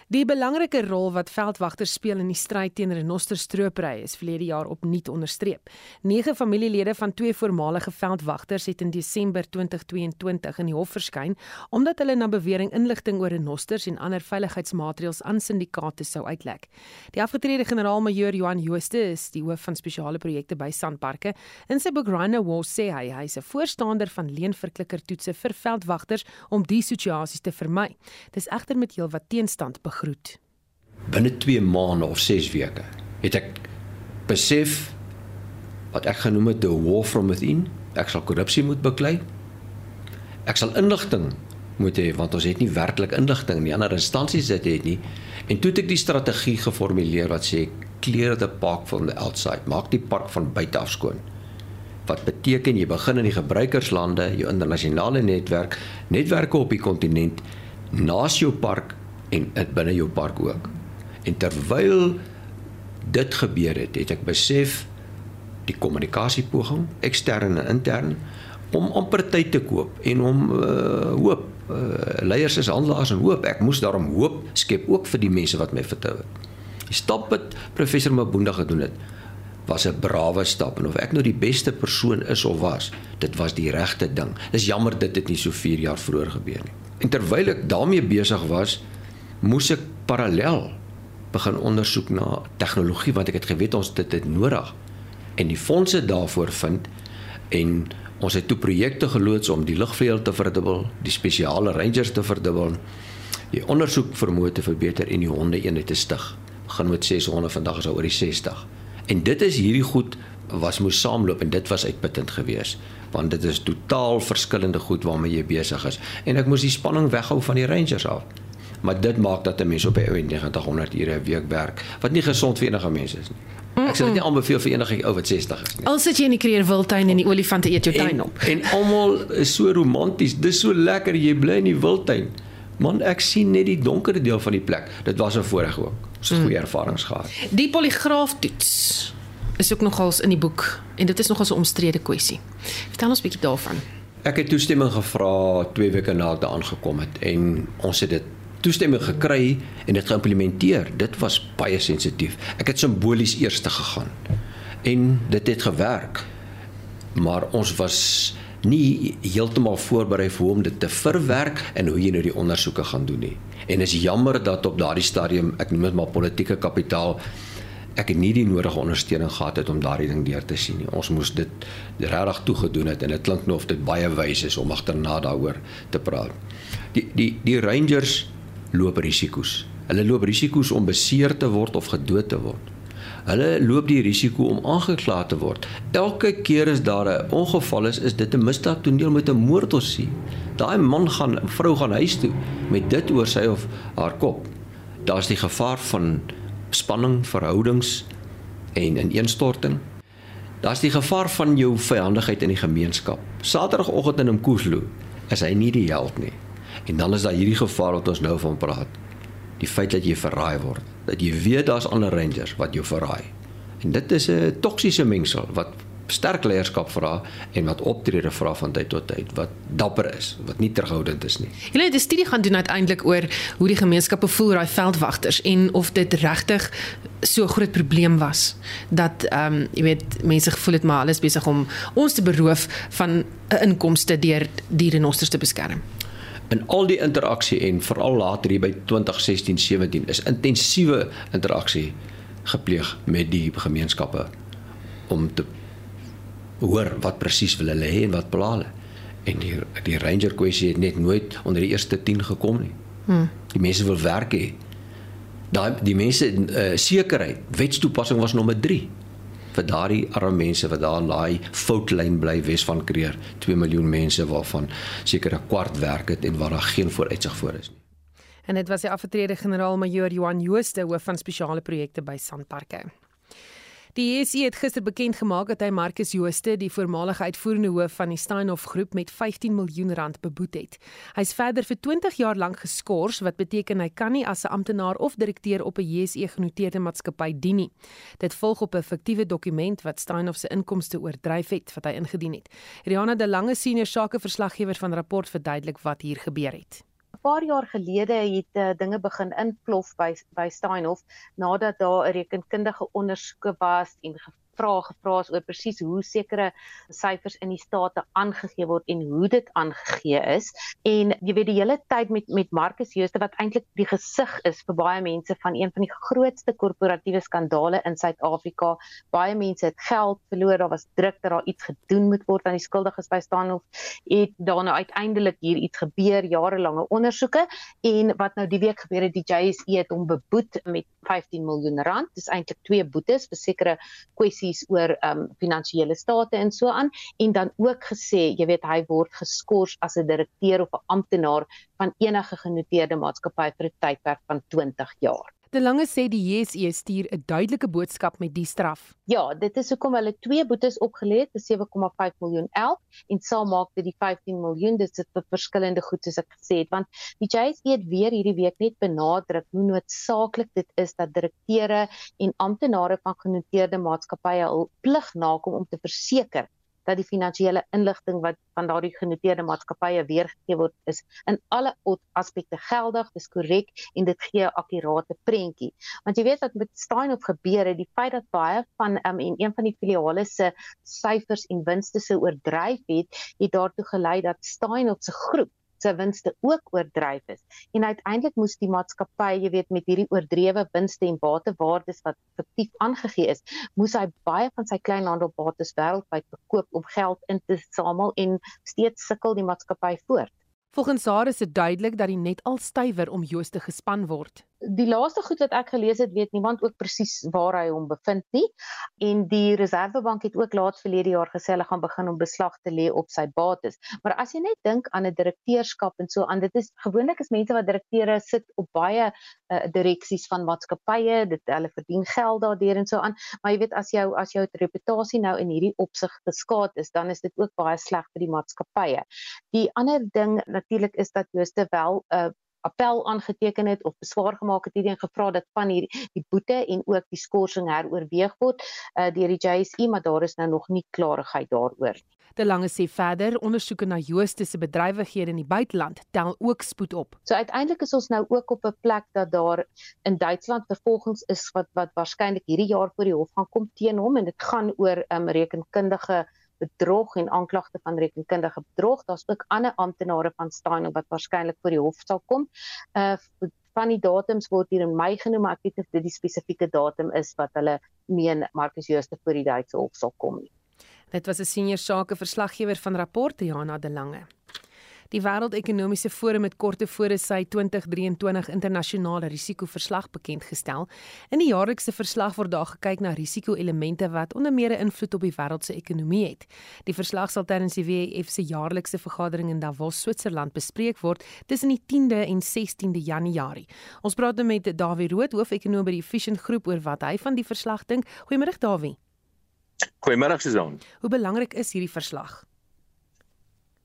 Die belangrike rol wat veldwagters speel in die stryd teen renosterstroopry is verlede jaar opnuut onderstreep. Nege familielede van twee voormalige veldwagters het in Desember 2022 in die hof verskyn omdat hulle na bewering inligting oor renosters en ander veiligheidsmaatreëls aan syndikaate sou uitlek. Die afgetrede generaal-majoor Johan Jooste is die hoof van spesiale projekte by Sandparke. In sy boek Rhino War sê hy hy is 'n voorstander van leenverklikkertoetse vir veldwagters om die situasies te vermy. Dis egter met heelwat teenstand begroet. Binne 2 maande of 6 weke het ek besef wat ek genoem het the war from within. Ek sal korrupsie moet beklei. Ek sal inligting moet hê want ons het nie werklik inligting nie. Ander instansies het dit nie. En toe het ek die strategie geformuleer wat sê clear the park from the outside. Maak die park van buite af skoon. Wat beteken jy begin in die gebruikerslande, jou internasionale netwerk, netwerke op die kontinent, naas jou park en dit binne jou park ook. En terwyl dit gebeur het, het ek besef die kommunikasiepoging, ekstern en intern om amper tyd te koop en om uh, hoop uh, leiers is handelaars en hoop ek moes daarom hoop skep ook vir die mense wat my vertrou het. Die stap wat professor Mabunda gedoen het was 'n brawe stap en of ek nou die beste persoon is of was, dit was die regte ding. Dis jammer dit het nie so 4 jaar vroeër gebeur nie. En terwyl ek daarmee besig was, moes ek parallel begin ondersoek na tegnologie want ek het geweet ons dit het nodig en die fondse daarvoor vind en ons het toe projekte geloods om die lugvleuel te verdubbel, die spesiale rangers te verdubbel, die ondersoek vermoë te verbeter en die honde eenheid te stig. Begin met 600 vandag is oor die 60. En dit is hierdie goed was moes saamloop en dit was uitputtend geweest want dit is totaal verskillende goed waarmee jy besig is en ek moes die spanning weghou van die rangers af maar dit maak dat 'n mens op 'n ou 90 ure 'n week werk wat nie gesond vir enige mens is nie. Ek sê dit nie aanbeveel vir enige ou wat 60 is nie. Al sit jy in die kreerwiltuin en die olifante eet jou tuin op. En almal is so romanties. Dis so lekker jy bly in die wildtuin. Man, ek sien net die donker deel van die plek. Dit was 'n voorreg ook. Ons het goeie ervarings gehad. Die poligraaftoets is ook nogals in die boek en dit is nogals 'n omstrede kwessie. Vertel ons 'n bietjie daarvan. Ek het toestemming gevra 2 weke na ek aangekom het en ons het dit toestemming gekry en dit geïmplementeer. Dit was baie sensitief. Ek het simbolies eers te gegaan. En dit het gewerk. Maar ons was nie heeltemal voorberei vir hom dit te verwerk en hoe jy nou die ondersoeke gaan doen nie. En is jammer dat op daardie stadium, ek noem dit maar politieke kapitaal, ek nie die nodige ondersteuning gehad het om daardie ding deur te sien nie. Ons moes dit regtig toegedoen het en dit klink nou of dit baie wys is om agterna daaroor te praat. Die die die Rangers loop risiko's. Hulle loop risiko's om beseer te word of gedood te word. Hulle loop die risiko om aangekla te word. Elke keer as daar 'n ongeval is, is dit 'n misdaad toneel met 'n moordossie. Daai man gaan vrou gaan huis toe met dit oor sy of haar kop. Daar's die gevaar van spanning, verhoudings en ineenstorting. Daar's die gevaar van jou vyandigheid in die gemeenskap. Saterdagoggend in Mkhuhlu is hy nie die held nie. En dan is daar hierdie gevaar wat ons nou van praat die feit dat jy verraai word, dat jy weet daar's ander rangers wat jou verraai. En dit is 'n toksiese mengsel wat sterk leierskap vra en wat optrede vra van tyd tot tyd wat dapper is, wat nie terughoudend is nie. Julle het 'n studie gaan doen uiteindelik oor hoe die gemeenskappe voel raai veldwagters en of dit regtig so groot probleem was dat ehm um, jy weet mense gevoel het maar alles besig om ons te beroof van 'n inkomste deur die renosters te beskerm in al die interaksie en veral later hier by 2016-17 is intensiewe interaksie gepleeg met die gemeenskappe om te hoor wat presies wil hulle hê en wat pla hulle. En die die ranger kwessie het net nooit onder die eerste 10 gekom nie. Hmm. Die mense wil werk hê. Daai die mense uh, sekerheid, wetstoepassing was nommer 3 vir daardie arme mense wat daar in daai foutlyn bly Wes van Kreer, 2 miljoen mense waarvan seker 'n kwart werk het en waar daar geen vooruitsig voor is nie. En dit was die afgetrede generaal-majoor Johan Jooste hoof van spesiale projekte by Sandparke. Die ESI het gister bekend gemaak dat hy Marcus Jooste, die voormalige uitvoerende hoof van die Steinhoff groep met 15 miljoen rand beboet het. Hy's verder vir 20 jaar lank geskort, wat beteken hy kan nie as 'n amptenaar of direkteur op 'n JSE genoteerde maatskappy dien nie. Dit volg op 'n fiktiewe dokument wat Steinhoff se inkomste oordryf het wat hy ingedien het. Rihanna de Lange senior sakeverslaggewer van rapport verduidelik wat hier gebeur het paar jaar gelede het uh, dinge begin inplof by by Steinhoff nadat daar 'n rekenkundige ondersoeke was en vrae gevra is oor presies hoe sekere syfers in die state aangegee word en hoe dit aangegee is. En jy weet die hele tyd met met Marcus Jooste wat eintlik die gesig is vir baie mense van een van die grootste korporatiewe skandale in Suid-Afrika. Baie mense het geld verloor, daar was druk dat daar iets gedoen moet word aan die skuldiges by staan of het daarna uiteindelik hier iets gebeur, jarelange ondersoeke en wat nou die week gebeur het, die JSE het hom beboet met 15 miljoen rand. Dis eintlik twee boetes vir sekere kwessies oor ehm um, finansiële state en so aan en dan ook gesê, jy weet hy word geskort as 'n direkteur of 'n amptenaar van enige genoteerde maatskappy vir 'n tydperk van 20 jaar. De Lange sê die JSE stuur 'n duidelike boodskap met die straf. Ja, dit is hoekom hulle twee boetes opgelê het, 7,5 miljoen elk en saam maak dit die 15 miljoen. Dit sit vir verskillende goed soos ek gesê het, want die JSE het weer hierdie week net benadruk hoe noodsaaklik dit is dat direkteure en amptenare van genoteerde maatskappye hul plig nakom om te verseker dat die finansiële inligting wat van daardie genoteerde maatskappye weergegee word is in alle aspekte geldig, dis korrek en dit gee 'n akkurate prentjie. Want jy weet wat met Steinhoff gebeur het, die feit dat baie van um, en een van die filiale se syfers en winste se oordryf het, het daartoe gelei dat Steinhoff se groep se winste ook oordryf is. En uiteindelik moes die maatskappy, jy weet, met hierdie oordrewe winste en batewaardes wat fiktief aangegee is, moes hy baie van sy kleinhandelbates wêreldwyd verkoop om geld in te samel en steeds sukkel die maatskappy voort. Volgens haar is dit duidelik dat die net al stywer om Jooste gespan word die laaste goed wat ek gelees het, weet niemand ook presies waar hy hom bevind nie. En die Reservebank het ook laat verlede jaar gesê hulle gaan begin om beslag te lê op sy bates. Maar as jy net dink aan 'n direkteurskap en so aan, dit is gewoonlik is mense wat direkteure sit op baie uh, direksies van maatskappye, dit hulle verdien geld daardeur en so aan. Maar jy weet as jou as jou reputasie nou in hierdie opsig geskaad is, dan is dit ook baie sleg vir die maatskappye. Die ander ding natuurlik is dat Jooste wel 'n uh, appel aangeteken het of beswaar gemaak het hierdie en gevra dat van hierdie die boete en ook die skorsing heroorweeg word uh, deur die JSE maar daar is nou nog nie klarigheid daaroor nie. De Lange sê verder ondersoeke na Jooste se bedrywighede in die buiteland tel ook spoed op. So uiteindelik is ons nou ook op 'n plek dat daar in Duitsland vervolgings is wat wat waarskynlik hierdie jaar voor die hof gaan kom teen hom en dit gaan oor um, rekenkundige bedrog en aanklagte van rekenkundige bedrog. Daar's ook ander amptenare van Steyn wat waarskynlik voor die hof sal kom. Uh van die datums word hier in Mei genoem, maar ek weet of dit die spesifieke datum is wat hulle meen Marcus Jooste voor die Duitse hof sal kom nie. Dit was 'n senior sake verslaggewer van rapport Jana de Lange. Die Wêreldekonomiese Forum het kort tevore sy 2023 internasionale risikoverslag bekend gestel. In die jaarlikse verslag word daar gekyk na risiko-elemente wat onder meer 'n invloed op die wêreld se ekonomie het. Die verslag sal tydens die WEF se jaarlikse vergadering in Davos, Switserland bespreek word tussen die 10de en 16de Januarie. Ons praat nou met Dawie Rood, hoofekonoom by die Efficient Groep oor wat hy van die verslag dink. Goeiemôre Dawie. Goeiemôre Susan. Hoe belangrik is hierdie verslag?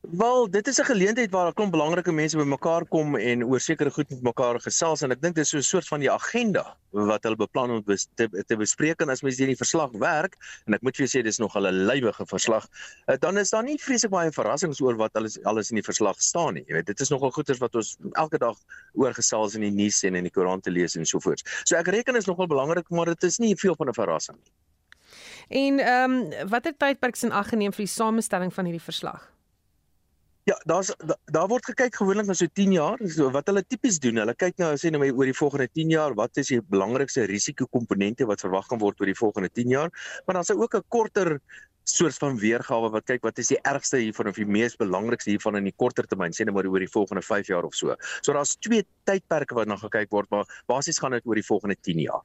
Wel, dit is 'n geleentheid waar 'n klomp belangrike mense bymekaar kom en oor sekere goed met mekaar gesels en ek dink dit is so 'n soort van die agenda wat hulle beplan om te, te bespreek en as mens hierdie verslag werk en ek moet vir jou sê dis nog 'n lywige verslag, eh, dan is daar nie vreeslik baie verrassings oor wat alles alles in die verslag staan nie. Jy weet, dit is nogal goeters wat ons elke dag oor gesels in die nuus en in die koerante lees en so voort. So ek reken is nogal belangrik, maar dit is nie veel van 'n verrassing nie. En ehm um, watter tydperk is in ag geneem vir die samestelling van hierdie verslag? Ja, daar's daar, daar word gekyk gewoonlik na so 10 jaar. So wat hulle tipies doen, hulle kyk nou sê nou oor die volgende 10 jaar, wat is die belangrikste risikokomponente wat verwag kan word oor die volgende 10 jaar? Maar dan is ook 'n korter soort van weergawe wat kyk wat is die ergste hiervan of die mees belangrikste hiervan in die korter termyn, sê net maar oor die volgende 5 jaar of so. So daar's twee tydperke wat na gekyk word, maar basies gaan dit oor die volgende 10 jaar.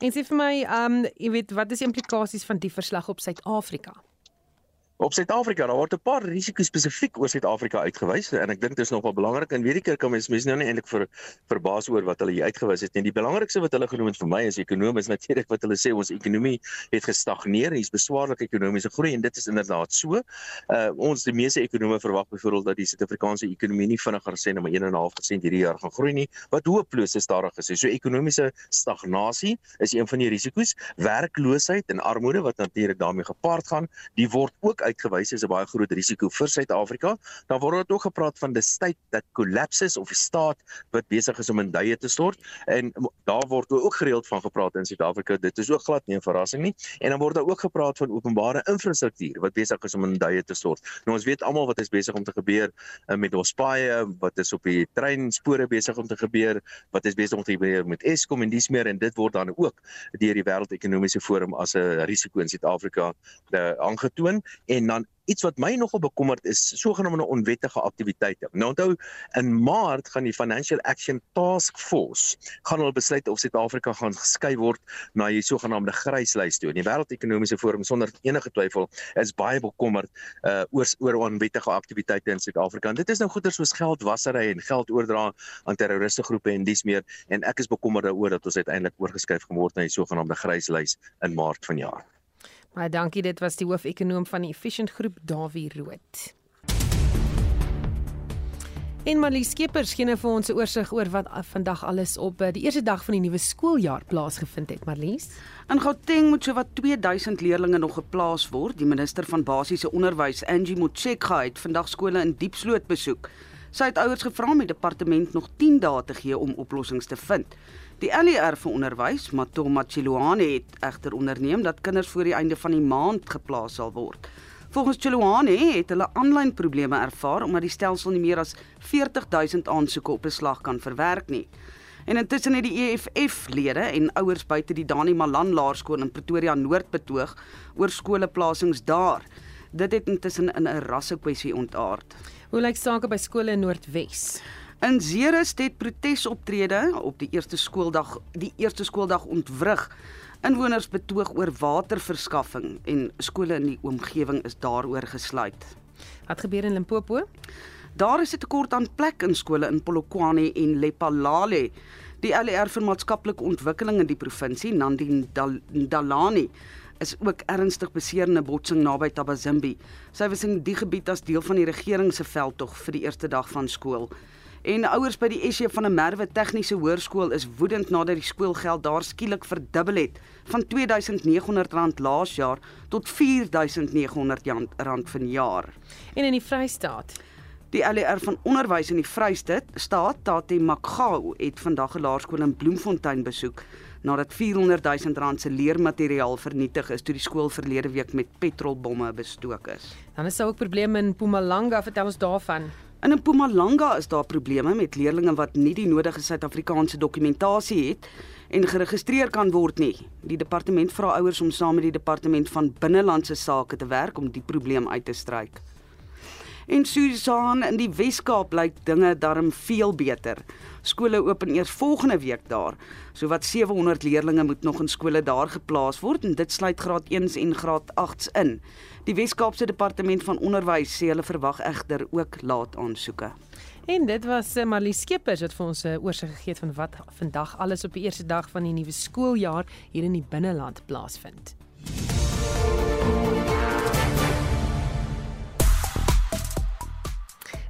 En sê vir my, ehm um, jy weet, wat is die implikasies van die verslag op Suid-Afrika? Op Suid-Afrika. Daar word 'n paar risiko's spesifiek oor Suid-Afrika uitgewys en ek dink dit is nogal belangrik en weet ek keer kan mens mense nou nie eintlik vir verbaas oor wat hulle hier uitgewys het nie. Die belangrikste wat hulle genoem het vir my as ekonom is natuurlik wat hulle sê ons ekonomie het gestagneer hier's beswaarlike ekonomiese groei en dit is inderdaad so. Uh ons die meeste ekonome verwag byvoorbeeld dat die Suid-Afrikaanse ekonomie nie vinniger sê maar 1.5% hierdie jaar gaan groei nie. Wat hooploos is daar gesê. So ekonomiese stagnasie is een van die risiko's. Werkloosheid en armoede wat natuurlik daarmee gepaard gaan, die word ook uitgewys as 'n baie groot risiko vir Suid-Afrika. Dan word daar ook gepraat van the state that collapses of die staat wat besig is om in duie te stort en daar word ook gereeld van gepraat in Suid-Afrika. Dit is ook glad nie 'n verrassing nie. En dan word daar ook gepraat van openbare infrastruktuur wat besig is om in duie te stort. Nou ons weet almal wat is besig om te gebeur uh, met ons paaie, wat is op die treinspore besig om te gebeur, wat is besig om te gebeur met Eskom en dis meer en dit word dan ook deur die Wêreldekonomiese Forum as 'n risiko in Suid-Afrika uh, aangetoon en dan iets wat my nogal bekommerd is sogenaamde onwettige aktiwiteite. Nou onthou in Maart gaan die Financial Action Task Force gaan hulle besluit of Suid-Afrika gaan geskei word na die sogenaamde gryslys toe. Die Wêreldekonomiese Forum sonder enige twyfel is baie bekommerd uh oor oor onwettige aktiwiteite in Suid-Afrika. En dit is nou goeie soos geldwasery en geld oordra aan terroriste groepe en dis meer en ek is bekommerd daaroor dat ons uiteindelik oorgeskuif gaan word na die sogenaamde gryslys in Maart vanjaar. Baie dankie, dit was die hoofekonoom van die Efficient Groep, Dawie Rood. En Marlie Skeepers gee nou vir ons 'n oorsig oor wat vandag alles op eh, die eerste dag van die nuwe skooljaar plaasgevind het, Marlies. In Gauteng moet sowat 2000 leerders nog geplaas word. Die minister van basiese onderwys, Angie Motshekga, het vandag skole in Diepsloot besoek. Sy het ouers gevra om die departement nog 10 dae te gee om oplossings te vind. Die LER vir onderwys, Matoma Chiluane het egter onderneem dat kinders voor die einde van die maand geplaas sal word. Volgens Chiluane het hulle aanlyn probleme ervaar omdat die stelsel nie meer as 40000 aansoeke op 'n slag kan verwerk nie. En intussen het die EFF-lede en ouers buite die Dani Malan Laerskool in Pretoria Noord betoog oor skoleplasings daar. Dit het intussen in 'n rasse kwessie ontaard. Hoe lyk sake by skole in Noordwes? In Ceres het protesoptrede op die eerste skooldag die eerste skooldag ontwrig. Inwoners betoog oor waterverskaffing en skole in die omgewing is daaroor gesluit. Wat gebeur in Limpopo? Daar is 'n tekort aan plek in skole in Polokwane en Lephalale. Die LER vir maatskaplike ontwikkeling in die provinsie, Nandin Dal Dalani, is ook ernstig beseer in 'n botsing naby Tabazimbi. Sy was in die gebied as deel van die regering se veldtog vir die eerste dag van skool. En ouers by die SJ van 'n Merwe Tegniese Hoërskool is woedend nadat die skoolgeld daar skielik verdubbel het van R2900 laas jaar tot R4900 vanjaar. En in die Vrystaat Die LER van onderwys in die Vrystaat, staat Tate Makgao, het vandag 'n laerskool in Bloemfontein besoek. nadat 400 000 rand se leermateriaal vernietig is toe die skool verlede week met petrolbomme bestook is. Dan is daar ook probleme in Mpumalanga, vertel ons daarvan. In Mpumalanga is daar probleme met leerders wat nie die nodige Suid-Afrikaanse dokumentasie het en geregistreer kan word nie. Die departement vra ouers om saam met die departement van binnelandse sake te werk om die probleem uit te stryk. En Susan in die Wes-Kaap lyk dinge darm veel beter. Skole open eers volgende week daar. So wat 700 leerders moet nog in skole daar geplaas word en dit sluit graad 1s en graad 8s in. Die Wes-Kaapse departement van onderwys sê hulle verwag egter ook laat aansoeke. En dit was uh, Marlie Skeepers wat vir ons 'n uh, oorsig gegee het van wat vandag alles op die eerste dag van die nuwe skooljaar hier in die binneland plaasvind.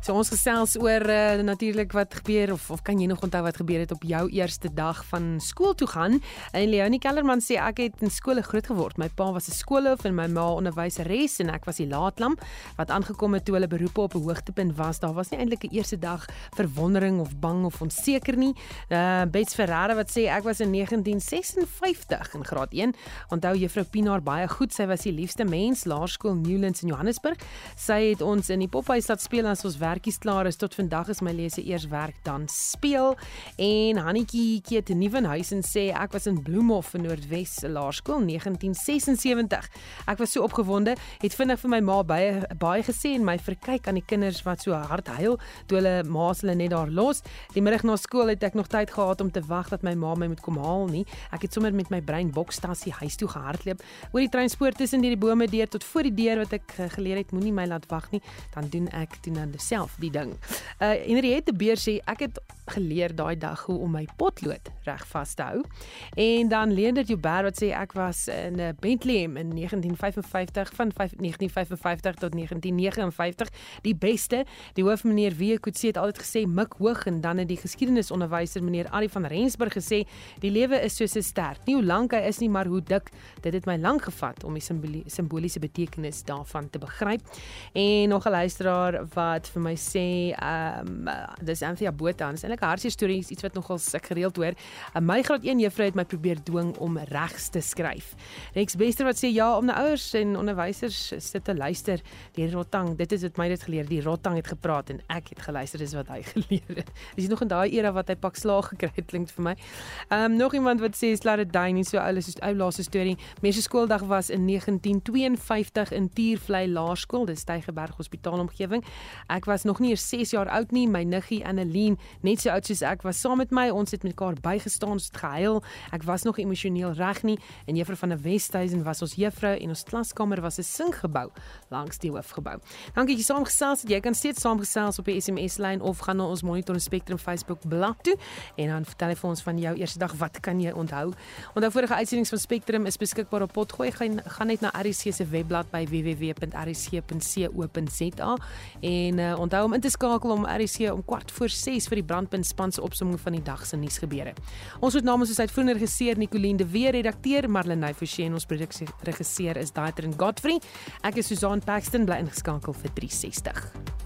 So ons gesels oor uh, natuurlik wat gebeur of of kan jy nog onthou wat gebeur het op jou eerste dag van skool toe gaan? En Leonie Kellerman sê ek het in skole groot geword. My pa was 'n skoolhoof en my ma onderwyseres en ek was die laatlam wat aangekom het toe hulle beroepe op 'n hoogtepunt was. Daar was nie eintlik 'n eerste dag verwondering of bang of onseker nie. Uh Bets Ferreira wat sê ek was in 1956 in graad 1. Onthou juffrou Pinaar baie goed. Sy was die liefste mens laerskool Newlands in Johannesburg. Sy het ons in die pophuis laat speel as ons werkies klaar is tot vandag is my lesse eers werk dan speel. En Hannetjie Keet in Nieuwenhuizen sê ek was in Bloemhof in Noordwes Laerskool 1976 ek was so opgewonde het vinnig vir my ma baie baie gesê en my verkyk aan die kinders wat so hard huil toe hulle ma's hulle net daar los. Die middag na skool het ek nog tyd gehad om te wag dat my ma my moet kom haal nie. Ek het sommer met my brein bokstasie huis toe gehardloop. Oor die treinspoor tussen die bome deur tot voor die deur wat ek geleer het moenie my laat wag nie. Dan doen ek doen dan self self die ding. Uh Henriette Beer sê ek het geleer daai dag hoe om my potlood reg vas te hou. En dan Leendert Joubert wat sê ek was in 'n Bethlehem in 1955 van 5, 1955 tot 1959 die beste. Die hoof meneer Wie Kutse het altyd gesê mik hoog en dan het die geskiedenisonderwyser meneer Ali van Rensburg gesê die lewe is soos 'n ster. Nie hoe lank hy is nie, maar hoe dik. Dit het my lank gevat om die simboliese betekenis daarvan te begryp. En nog 'n luisteraar wat vir my sê ehm um, dis Anthea Botha, dis eintlik 'n hartseer storie, iets wat nogal ek gereeld hoor. Uh, my graad 1 juffrou het my probeer dwing om regs te skryf. Rex Bester wat sê ja, om na ouers en onderwysers sit te luister. Die Rotang, dit is wat my dit geleer. Die Rotang het gepraat en ek het geluister, dis wat hy geleer het. Dis nog in daai era wat hy pak slaag gekry het, klink vir my. Ehm um, nog iemand wat sê daai nie so ou is ou laaste storie. Mense skooldag was in 1952 in Tiervlei Laerskool, dis Stygerberg Hospitaal omgewing. Ek was nog nie eers 6 jaar oud nie. My niggie Annelien, net so oud soos ek, was saam met my. Ons het mekaar bygestaan, ons het gehuil. Ek was nog emosioneel reg nie. En juffrou van der Westhuizen was ons juffrou en ons klaskamer was 'n singgebou langs die hoofgebou. Dankie jy saamgesels het. Jy kan steeds saamgesels op die SMS lyn of gaan na ons Monitor Spectrum Facebook bladsy toe en dan vertel jy vir ons van jou eerste dag wat kan jy onthou. Onthou vorige uitsendings van Spectrum is beskikbaar op potgooi. Gaan gaan net na RC se webblad by www.rc.co.za en uh, onthou om in te skakel om RC om kwart voor 6 vir die brandpunt span se opsomming van die dag se nuusgebeure. Ons het namens ons uitvoerende regisseur Nicoline de Weer, redakteur Marlene Forsie en ons produksie regisseur is Daitrin Godfrey. Ek is Susan Paxton bly ingeskakel vir 360.